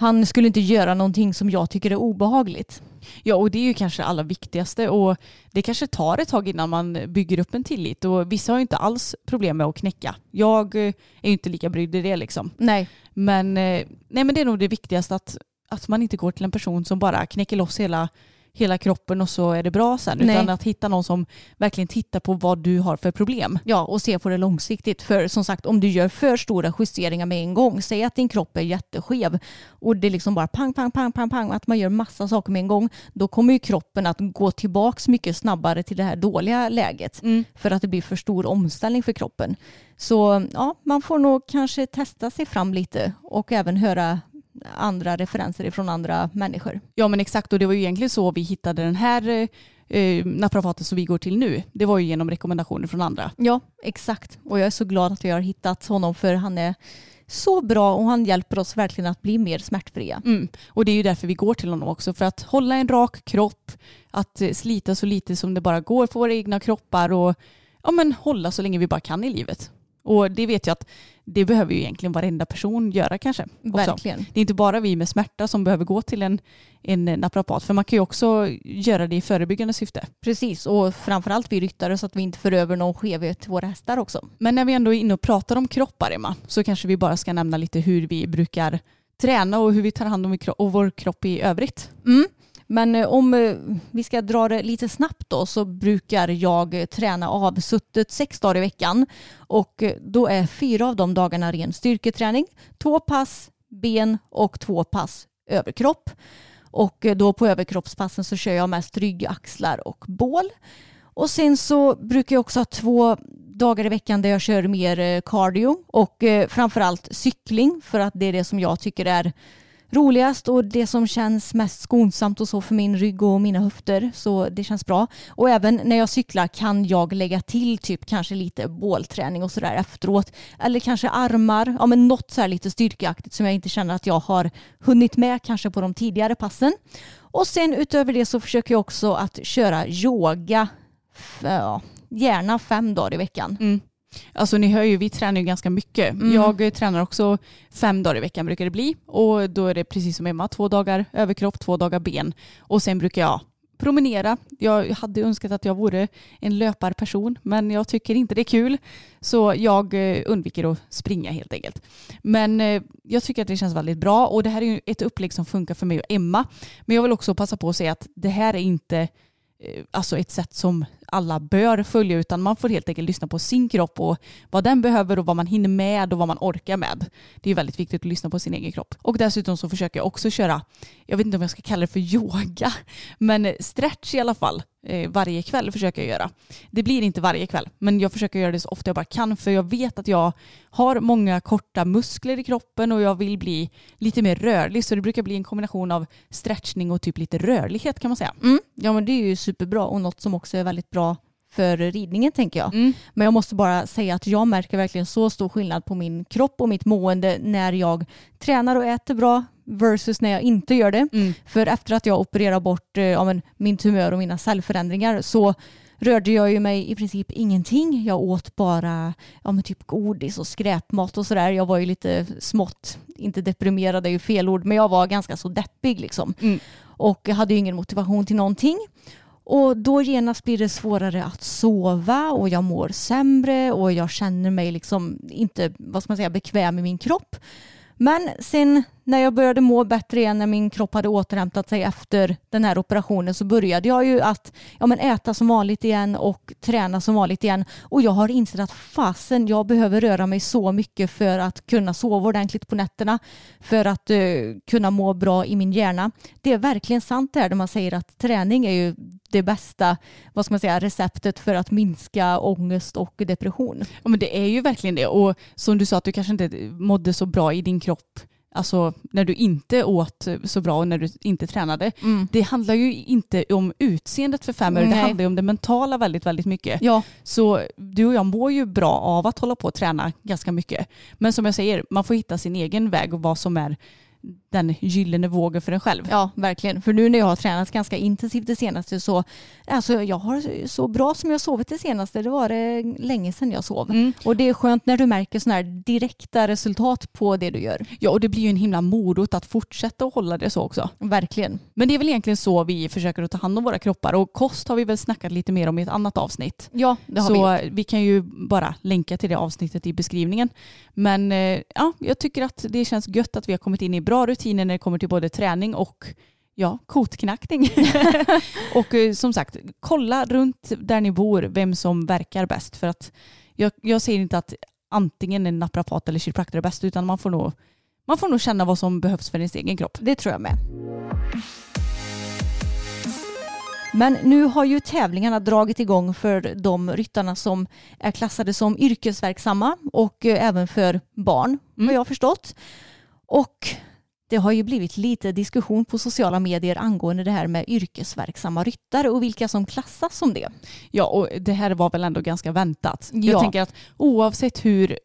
han skulle inte göra någonting som jag tycker är obehagligt. Ja, och det är ju kanske det allra viktigaste och det kanske tar ett tag innan man bygger upp en tillit och vissa har ju inte alls problem med att knäcka. Jag eh, är ju inte lika brydd i det liksom. Nej, Men, eh, nej, men det är nog det viktigaste att, att man inte går till en person som bara knäcker loss hela, hela kroppen och så är det bra sen. Nej. Utan att hitta någon som verkligen tittar på vad du har för problem. Ja, och se på det långsiktigt. För som sagt, om du gör för stora justeringar med en gång, säg att din kropp är jätteskev och det är liksom bara pang, pang, pang, pang, pang, att man gör massa saker med en gång, då kommer ju kroppen att gå tillbaks mycket snabbare till det här dåliga läget för att det blir för stor omställning för kroppen. Så ja, man får nog kanske testa sig fram lite och även höra andra referenser ifrån andra människor. Ja men exakt och det var ju egentligen så vi hittade den här eh, eh, naprapaten som vi går till nu. Det var ju genom rekommendationer från andra. Ja, exakt. Och jag är så glad att vi har hittat honom för han är så bra och han hjälper oss verkligen att bli mer smärtfria. Mm. Och det är ju därför vi går till honom också. För att hålla en rak kropp, att eh, slita så lite som det bara går för våra egna kroppar och ja, men hålla så länge vi bara kan i livet. Och det vet jag att det behöver ju egentligen varenda person göra kanske. Också. Verkligen. Det är inte bara vi med smärta som behöver gå till en, en naprapat. För man kan ju också göra det i förebyggande syfte. Precis, och framförallt vi ryttare så att vi inte för över någon skevhet till våra hästar också. Men när vi ändå är inne och pratar om kroppar Emma, så kanske vi bara ska nämna lite hur vi brukar träna och hur vi tar hand om vår kropp i övrigt. Mm. Men eh, om eh, vi ska dra det lite snabbt då så brukar jag eh, träna avsuttet sex dagar i veckan och då är fyra av de dagarna ren styrketräning, två pass ben och två pass överkropp. Och då på överkroppspassen så kör jag mest rygg, axlar och bål. Och sen så brukar jag också ha två dagar i veckan där jag kör mer cardio och framförallt cykling för att det är det som jag tycker är roligast och det som känns mest skonsamt och så för min rygg och mina höfter. Så det känns bra. Och även när jag cyklar kan jag lägga till typ kanske lite bålträning och sådär efteråt. Eller kanske armar, ja men något så här lite styrkeaktigt som jag inte känner att jag har hunnit med kanske på de tidigare passen. Och sen utöver det så försöker jag också att köra yoga, ja, gärna fem dagar i veckan. Mm. Alltså ni hör ju, vi tränar ju ganska mycket. Mm. Jag tränar också fem dagar i veckan brukar det bli. Och då är det precis som Emma, två dagar överkropp, två dagar ben. Och sen brukar jag promenera. Jag hade önskat att jag vore en löparperson men jag tycker inte det är kul. Så jag eh, undviker att springa helt enkelt. Men eh, jag tycker att det känns väldigt bra och det här är ju ett upplägg som funkar för mig och Emma. Men jag vill också passa på att säga att det här är inte eh, alltså ett sätt som alla bör följa utan man får helt enkelt lyssna på sin kropp och vad den behöver och vad man hinner med och vad man orkar med. Det är väldigt viktigt att lyssna på sin egen kropp. Och dessutom så försöker jag också köra, jag vet inte om jag ska kalla det för yoga, men stretch i alla fall. Eh, varje kväll försöker jag göra. Det blir inte varje kväll, men jag försöker göra det så ofta jag bara kan för jag vet att jag har många korta muskler i kroppen och jag vill bli lite mer rörlig så det brukar bli en kombination av stretchning och typ lite rörlighet kan man säga. Mm. Ja men det är ju superbra och något som också är väldigt bra för ridningen tänker jag. Mm. Men jag måste bara säga att jag märker verkligen så stor skillnad på min kropp och mitt mående när jag tränar och äter bra versus när jag inte gör det. Mm. För efter att jag opererar bort eh, ja, men, min tumör och mina cellförändringar så rörde jag ju mig i princip ingenting. Jag åt bara ja, men typ godis och skräpmat och sådär. Jag var ju lite smått, inte deprimerad är ju fel ord, men jag var ganska så deppig liksom. Mm. Och jag hade ju ingen motivation till någonting. Och då genast blir det svårare att sova och jag mår sämre och jag känner mig liksom inte, vad ska man säga, bekväm i min kropp. Men sen när jag började må bättre igen, när min kropp hade återhämtat sig efter den här operationen så började jag ju att ja, men äta som vanligt igen och träna som vanligt igen. Och jag har insett att fasen, jag behöver röra mig så mycket för att kunna sova ordentligt på nätterna, för att uh, kunna må bra i min hjärna. Det är verkligen sant det här där man säger att träning är ju det bästa vad ska man säga, receptet för att minska ångest och depression. Ja, men det är ju verkligen det. Och som du sa att du kanske inte mådde så bra i din kropp Alltså när du inte åt så bra och när du inte tränade. Mm. Det handlar ju inte om utseendet för fem öre, det handlar ju om det mentala väldigt, väldigt mycket. Ja, Så du och jag mår ju bra av att hålla på och träna ganska mycket. Men som jag säger, man får hitta sin egen väg och vad som är den gyllene vågen för en själv. Ja, verkligen. För nu när jag har tränat ganska intensivt det senaste så, alltså jag har så bra som jag sovit det senaste, det var det länge sedan jag sov. Mm. Och det är skönt när du märker sådana här direkta resultat på det du gör. Ja, och det blir ju en himla morot att fortsätta att hålla det så också. Verkligen. Men det är väl egentligen så vi försöker att ta hand om våra kroppar och kost har vi väl snackat lite mer om i ett annat avsnitt. Ja, det har så vi. vi, kan ju bara länka till det avsnittet i beskrivningen. Men eh, ja, jag tycker att det känns gött att vi har kommit in i bra rutiner när det kommer till både träning och ja, kotknackning. och eh, som sagt, kolla runt där ni bor vem som verkar bäst. För att jag, jag säger inte att antingen en naprapat eller kiropraktor är bäst utan man får nog man får nog känna vad som behövs för ens egen kropp. Det tror jag med. Men nu har ju tävlingarna dragit igång för de ryttarna som är klassade som yrkesverksamma och eh, även för barn Mm. har jag förstått. Och det har ju blivit lite diskussion på sociala medier angående det här med yrkesverksamma ryttare och vilka som klassas som det. Ja, och det här var väl ändå ganska väntat. Ja. Jag tänker att oavsett hur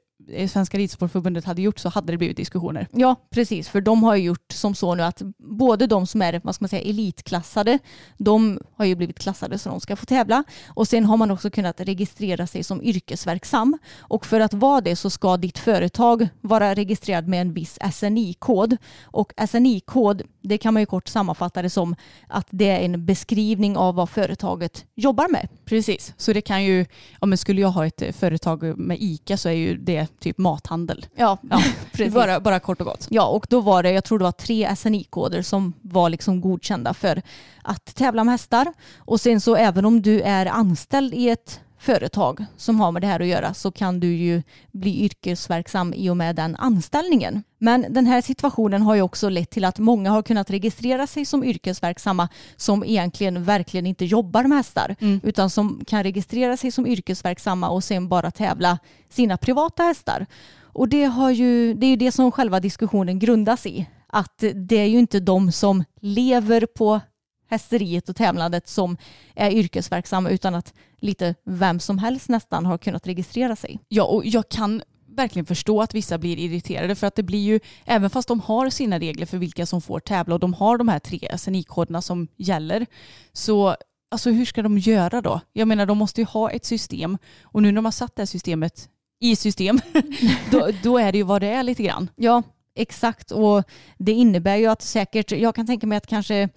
Svenska Ridsportförbundet hade gjort så hade det blivit diskussioner. Ja, precis. För de har ju gjort som så nu att både de som är vad ska man säga, elitklassade, de har ju blivit klassade så de ska få tävla. Och sen har man också kunnat registrera sig som yrkesverksam. Och för att vara det så ska ditt företag vara registrerad med en viss SNI-kod. Och SNI-kod, det kan man ju kort sammanfatta det som att det är en beskrivning av vad företaget jobbar med. Precis, så det kan ju, ja men skulle jag ha ett eh, företag med ICA så är ju det typ mathandel. Ja, Ja, precis. Bara, bara kort och gott. Ja, och då var det, jag tror det var tre SNI-koder som var liksom godkända för att tävla med hästar. Och sen så även om du är anställd i ett företag som har med det här att göra så kan du ju bli yrkesverksam i och med den anställningen. Men den här situationen har ju också lett till att många har kunnat registrera sig som yrkesverksamma som egentligen verkligen inte jobbar med hästar utan som kan registrera sig som yrkesverksamma och sen bara tävla sina privata hästar. Och det, har ju, det är ju det som själva diskussionen grundas i. Att det är ju inte de som lever på hästeriet och tävlandet som är yrkesverksamma utan att lite vem som helst nästan har kunnat registrera sig. Ja, och jag kan verkligen förstå att vissa blir irriterade för att det blir ju, även fast de har sina regler för vilka som får tävla och de har de här tre SNI-koderna som gäller, så alltså hur ska de göra då? Jag menar de måste ju ha ett system och nu när de har satt det här systemet i system, då, då är det ju vad det är lite grann. Ja, exakt. Och det innebär ju att säkert, jag kan tänka mig att kanske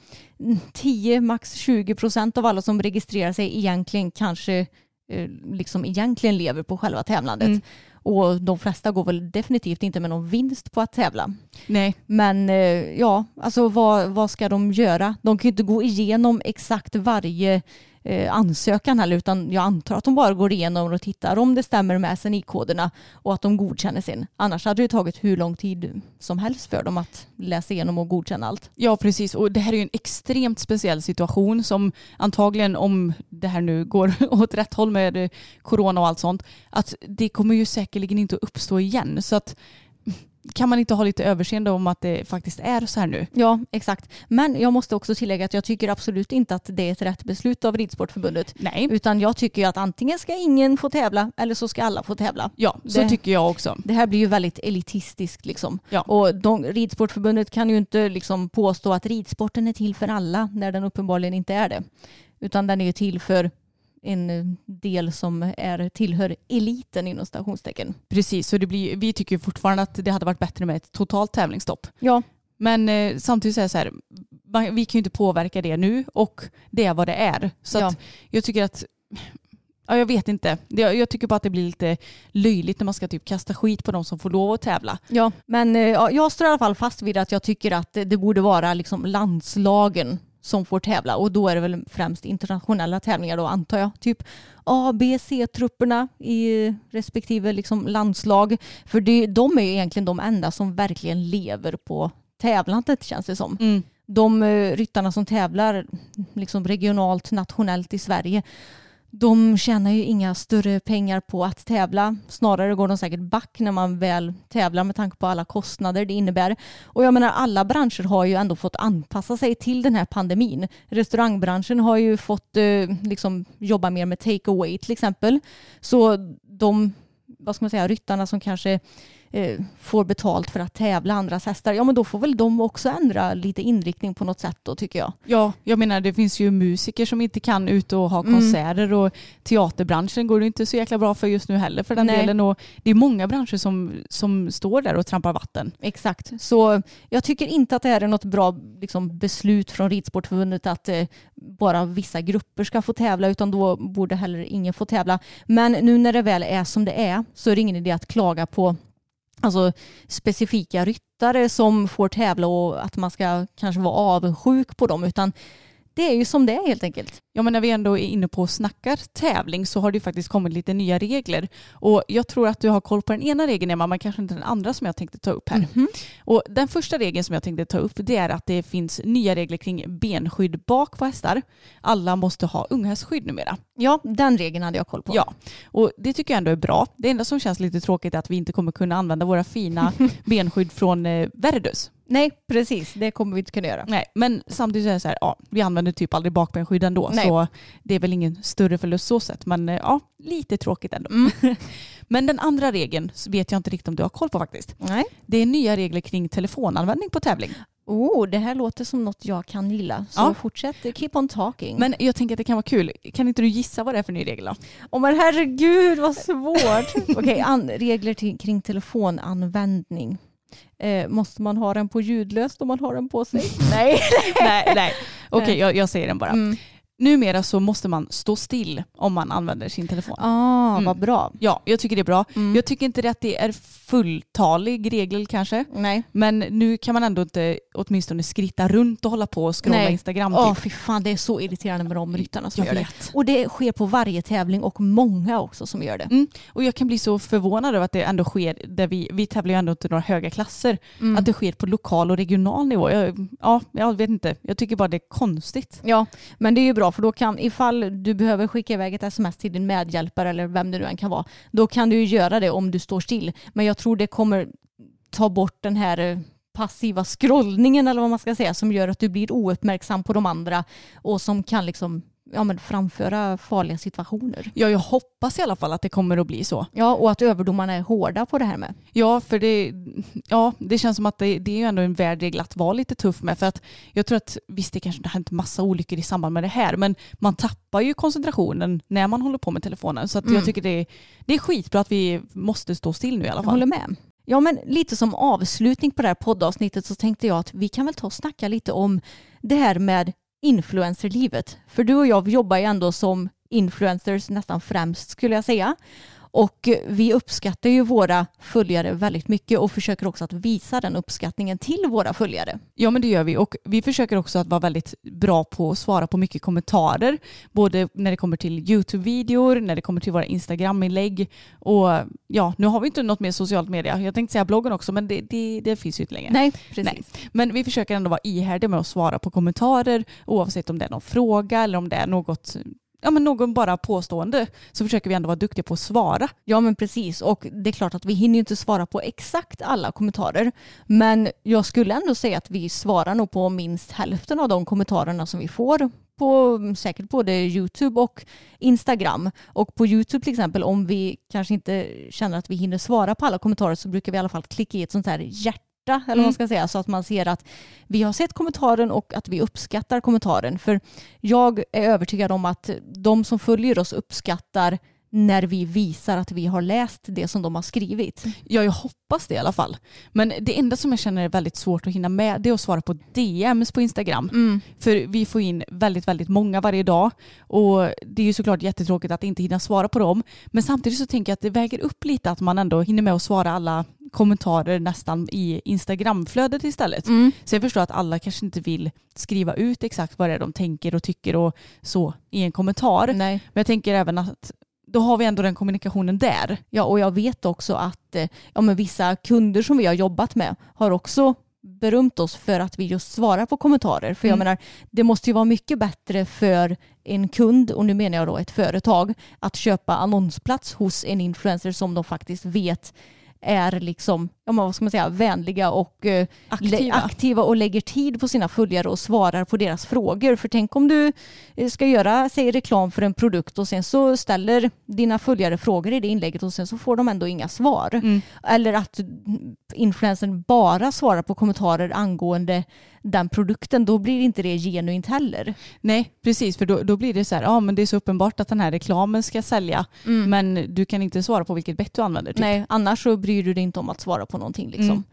10, max 20 procent av alla som registrerar sig egentligen kanske eh, liksom egentligen lever på själva tävlandet. Mm. Och de flesta går väl definitivt inte med någon vinst på att tävla. Nej, Men eh, ja, alltså vad, vad ska de göra? De kan ju inte gå igenom exakt varje Eh, ansökan heller utan jag antar att de bara går igenom och tittar om det stämmer med SNI-koderna och att de godkänner sin. Annars hade det tagit hur lång tid som helst för dem att läsa igenom och godkänna allt. Ja, precis. Och det här är ju en extremt speciell situation som antagligen om det här nu går åt rätt håll med corona och allt sånt, att det kommer ju säkerligen inte att uppstå igen. Så att kan man inte ha lite överseende om att det faktiskt är så här nu? Ja, exakt. Men jag måste också tillägga att jag tycker absolut inte att det är ett rätt beslut av Ridsportförbundet. Nej. Utan jag tycker ju att antingen ska ingen få tävla eller så ska alla få tävla. Ja, så Det- tycker jag också. Det här blir ju väldigt elitistiskt liksom. Ja. Och de, Ridsportförbundet kan ju inte liksom påstå att ridsporten är till för alla när den uppenbarligen inte är det. Utan den är ju till för en del som är, tillhör eliten inom stationstecken. Precis, så det blir, vi tycker fortfarande att det hade varit bättre med ett totalt tävlingsstopp. Ja, Men eh, samtidigt så är det så här, man- vi kan ju inte påverka det nu och det är vad det är. Så Ja. jag tycker att, ja jag vet inte, jag, jag tycker bara att det blir lite löjligt när man ska typ kasta skit på de som får lov att tävla. ja. men eh, ja, jag står i alla fall fast vid att jag tycker att det, det borde vara liksom landslagen som får tävla och då är det väl främst internationella tävlingar då antar jag. Typ A, B, C-trupperna i respektive liksom landslag. För det, de är ju egentligen de enda som verkligen lever på tävlandet känns det som. Mm. De eh, ryttarna som tävlar liksom regionalt, nationellt i Sverige, de tjänar ju inga större pengar på att tävla. Snarare går de säkert back när man väl tävlar med tanke på alla kostnader det innebär. Och jag menar alla branscher har ju ändå fått anpassa sig till den här pandemin. Restaurangbranschen har ju fått eh, liksom jobba mer med take away till exempel. Så de, vad ska man säga, ryttarna som kanske får betalt för att tävla andras hästar, ja men då får väl de också ändra lite inriktning på något sätt då tycker jag. Ja, jag menar det finns ju musiker som inte kan ut och ha Mm. konserter och teaterbranschen går det inte så jäkla bra för just nu heller för den Nej. delen. Och det är många branscher som, som står där och trampar vatten. Exakt, så jag tycker inte att det här är något bra liksom, beslut från Ridsportförbundet att eh, bara vissa grupper ska få tävla utan då borde heller ingen få tävla. Men nu när det väl är som det är så är det ingen idé att klaga på alltså, specifika ryttare som får tävla och att man ska kanske vara avundsjuk på dem utan det är ju som det är helt enkelt. Ja men när vi ändå är inne på och snackar tävling så har det ju faktiskt kommit lite nya regler. Och jag tror att du har koll på den ena regeln Emma, men kanske inte den andra som jag tänkte ta upp här. Och den första regeln som jag tänkte ta upp det är att det finns nya regler kring benskydd bak på hästar. Alla måste ha unghästskydd numera. Ja, den regeln hade jag koll på. Ja, och det tycker jag ändå är bra. Det enda som känns lite tråkigt är att vi inte kommer kunna använda våra fina benskydd från eh, Verdus. Nej, precis. Det kommer vi inte kunna göra. Nej, men samtidigt så är det så här, ja, vi använder typ aldrig bakbenskydd ändå. Nej. Så det är väl ingen större förlust så sett. Men eh, ja, lite tråkigt ändå. Mm. men den andra regeln vet jag inte riktigt om du har koll på faktiskt. Nej. Det är nya regler kring telefonanvändning på tävling. Oh, det här låter som något jag kan gilla. Så Ja. fortsätt, keep on talking. Men jag tänker att det kan vara kul. Kan inte du gissa vad det är för ny regel då? Åh men herregud vad svårt. Okej, an- regler kring telefonanvändning. Eh, måste man ha den på ljudlöst om man har den på sig? Nej. nej, nej. Okej, jag, jag säger den bara. Mm. Numera så måste man stå still om man använder sin telefon. Ah, Mm. vad bra. Ja, jag tycker det är bra. Mm. Jag tycker inte det att det är fulltalig regel kanske. Nej. Men nu kan man ändå inte åtminstone skritta runt och hålla på och scrolla Nej. Instagram. Ja, Typ. fy fan det är så irriterande med de ryttarna som Jag gör det. vet. Och det sker på varje tävling och många också som gör det. Mm. Och jag kan bli så förvånad över att det ändå sker, där vi, vi tävlar ju ändå inte några höga klasser, Mm. att det sker på lokal och regional nivå. Jag, ja, jag vet inte. Jag tycker bara det är konstigt. Ja, men det är ju bra för då kan ifall du behöver skicka iväg ett sms till din medhjälpare eller vem det nu än kan vara, då kan du ju göra det om du står still. Men jag tror det kommer ta bort den här eh, passiva scrollningen eller vad man ska säga som gör att du blir ouppmärksam på de andra och som kan liksom ja, men framföra farliga situationer. Ja, jag hoppas i alla fall att det kommer att bli så. Ja, och att överdomarna är hårda på det här med. Ja, för det, ja, det känns som att det, det är ju ändå en värdregel att vara lite tuff med. För att jag tror att visst, det kanske har hänt massa olyckor i samband med det här, men man tappar ju koncentrationen när man håller på med telefonen. Så att Mm. jag tycker det är, det är skitbra att vi måste stå still nu i alla Jag fall. håller med. Ja, men lite som avslutning på det här poddavsnittet så tänkte jag att vi kan väl ta och snacka lite om det här med influencerlivet. För du och jag jobbar ju ändå som influencers nästan främst skulle jag säga. Och vi uppskattar ju våra följare väldigt mycket och försöker också att visa den uppskattningen till våra följare. Ja men det gör vi och vi försöker också att vara väldigt bra på att svara på mycket kommentarer. Både när det kommer till YouTube-videor, när det kommer till våra Instagram-inlägg och ja, nu har vi inte något mer socialt media. Jag tänkte säga bloggen också men det, det, det finns ju inte längre. Nej, precis. Nej. Men vi försöker ändå vara ihärdiga med att svara på kommentarer oavsett om det är någon fråga eller om det är något Ja men någon bara påstående så försöker vi ändå vara duktiga på att svara. Ja men precis och det är klart att vi hinner ju inte svara på exakt alla kommentarer. Men jag skulle ändå säga att vi svarar nog på minst hälften av de kommentarerna som vi får på säkert både YouTube och Instagram. Och på YouTube till exempel om vi kanske inte känner att vi hinner svara på alla kommentarer så brukar vi i alla fall klicka i ett sånt här hjärta eller vad man Mm. ska säga så att man ser att vi har sett kommentaren och att vi uppskattar kommentaren. För jag är övertygad om att de som följer oss uppskattar när vi visar att vi har läst det som de har skrivit. Ja, jag hoppas det i alla fall. Men det enda som jag känner är väldigt svårt att hinna med det är att svara på DMs på Instagram. För vi får in väldigt, väldigt många varje dag och det är ju såklart jättetråkigt att inte hinna svara på dem. Men samtidigt så tänker jag att det väger upp lite att man ändå hinner med att svara alla kommentarer nästan i Instagramflödet istället. Så jag förstår att alla kanske inte vill skriva ut exakt vad det är de tänker och tycker och så i en kommentar. Nej. Men jag tänker även att då har vi ändå den kommunikationen där. Ja, och jag vet också att eh, ja, men vissa kunder som vi har jobbat med har också berömt oss för att vi just svarar på kommentarer. För jag Mm. menar, det måste ju vara mycket bättre för en kund, och nu menar jag då ett företag, att köpa annonsplats hos en influencer som de faktiskt vet är liksom, ja, vad ska man säga, vänliga och eh, Aktiva. aktiva och lägger tid på sina följare och svarar på deras frågor. För tänk om du eh, ska göra, säg reklam för en produkt och sen så ställer dina följare frågor i det inlägget och sen så får de ändå inga svar. Mm. Eller att influencern bara svarar på kommentarer angående den produkten, då blir inte det genuint heller. Nej, precis. För då, då blir det så här, ja men det är så uppenbart att den här reklamen ska sälja. Men du kan inte svara på vilket bett du använder. Typ. Nej, annars så bryr du dig inte om att svara på någonting. Liksom. Mm.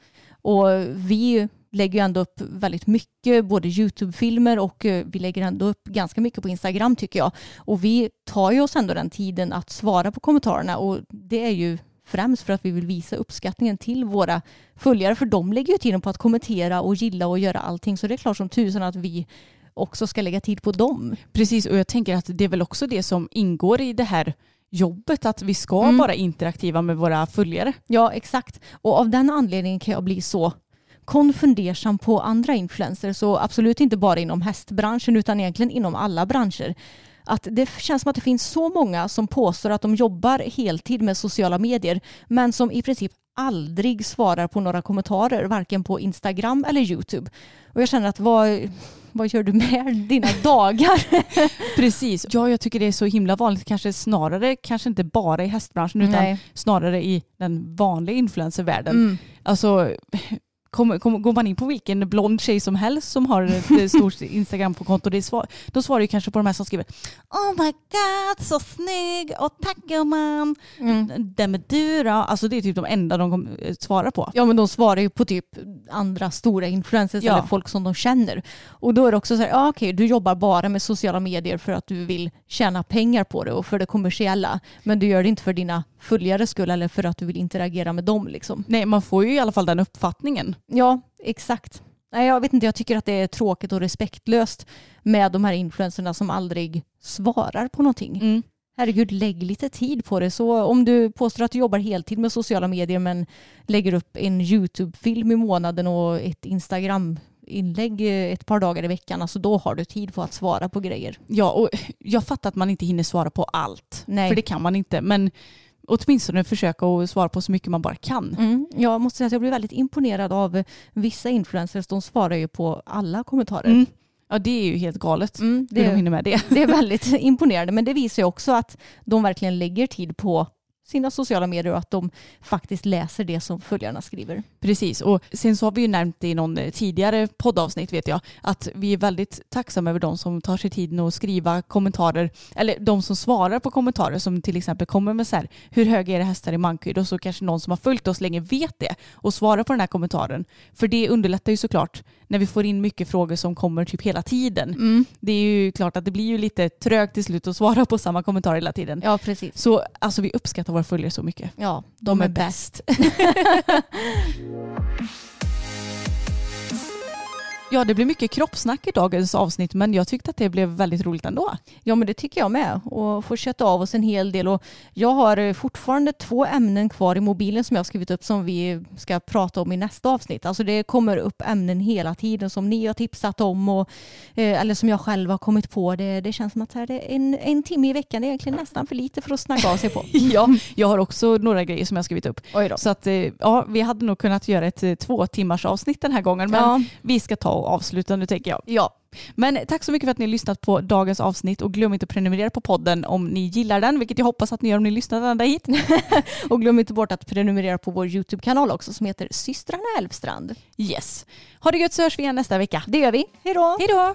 Och vi lägger ju ändå upp väldigt mycket, både YouTube-filmer och eh, vi lägger ändå upp ganska mycket på Instagram tycker jag. Och vi tar ju oss ändå den tiden att svara på kommentarerna och det är ju främst för att vi vill visa uppskattningen till våra följare för de lägger ju tiden på att kommentera och gilla och göra allting så det är klart som tusen att vi också ska lägga tid på dem. Precis, och jag tänker att det är väl också det som ingår i det här jobbet, att vi ska Mm. vara interaktiva med våra följare. Ja, exakt. Och av den anledningen kan jag bli så konfundersam på andra influencers så absolut inte bara inom hästbranschen utan egentligen inom alla branscher. Att det känns som att det finns så många som påstår att de jobbar heltid med sociala medier men som i princip aldrig svarar på några kommentarer varken på Instagram eller YouTube. Och jag känner att vad, vad gör du med dina dagar? Precis. Ja, jag tycker det är så himla vanligt, kanske snarare, kanske inte bara i hästbranschen utan Nej. snarare i den vanliga influencervärlden. Mm. Alltså, Kom, kom, går man in på vilken blond tjej som helst som har ett eh, stort Instagram-konto, det svar, då svarar ju kanske på de här som skriver Oh my god, så snygg och tack gumman. Mm. Den med du då? Alltså det är typ de enda de eh, svara på. Ja men de svarar ju på typ andra stora influencers Ja. eller folk som de känner. Och då är det också så här, ja okej du jobbar bara med sociala medier för att du vill tjäna pengar på det och för det kommersiella. Men du gör det inte för dina följares skull eller för att du vill interagera med dem liksom. Nej, man får ju i alla fall den uppfattningen. Ja, exakt. Nej, jag vet inte, jag tycker att det är tråkigt och respektlöst med de här influencerna som aldrig svarar på någonting. Mm. Herregud, lägg lite tid på det. Så om du påstår att du jobbar heltid med sociala medier men lägger upp en YouTube-film i månaden och ett Instagram-inlägg eh, ett par dagar i veckan, alltså då har du tid på att svara på grejer. Ja, och jag fattar att man inte hinner svara på allt. Nej. För det kan man inte. Men åtminstone försöka att svara på så mycket man bara kan. Mm. Jag måste säga att jag blir väldigt imponerad av vissa influencers. De svarar ju på alla kommentarer. Mm. Ja, det är ju helt galet Mm, hur de det, hinner med det. det är väldigt imponerande men det visar ju också att de verkligen lägger tid på sina sociala medier och att de faktiskt läser det som följarna skriver. Precis, och sen så har vi ju nämnt i någon tidigare poddavsnitt vet jag, att vi är väldigt tacksamma över de som tar sig tiden att skriva kommentarer, eller de som svarar på kommentarer som till exempel kommer med så här, hur höga är det hästar i Mankud? Och så kanske någon som har följt oss länge vet det och svarar på den här kommentaren. För det underlättar ju såklart när vi får in mycket frågor som kommer typ hela tiden. Det är ju klart att det blir ju lite trögt till slut att svara på samma kommentar hela tiden. Ja, precis. Så alltså vi uppskattar våra följare så mycket. Ja, De, är bäst. ja, det blir mycket kroppssnack i dagens avsnitt men jag tyckte att det blev väldigt roligt ändå. Ja men det tycker jag med och får köta av oss en hel del och jag har eh, fortfarande två ämnen kvar i mobilen som jag har skrivit upp som vi ska prata om i nästa avsnitt. Alltså det kommer upp ämnen hela tiden som ni har tipsat om och, eh, eller som jag själv har kommit på. Det, det känns som att här, en, en timme i veckan det är egentligen nästan för lite för att snacka av sig på. Ja, jag har också några grejer som jag skrivit upp. Så att eh, ja, vi hade nog kunnat göra ett två timmars avsnitt den här gången men Ja. vi ska ta och avsluta nu tänker jag. Ja, Men tack så mycket för att ni har lyssnat på dagens avsnitt och glöm inte att prenumerera på podden om ni gillar den, vilket jag hoppas att ni gör om ni lyssnar ända hit. och glöm inte bort att prenumerera på vår YouTube-kanal också som heter Systrarna Älvstrand. Yes. Ha det gött så hörs vi igen nästa vecka. Det gör vi. Hej då! Hej då!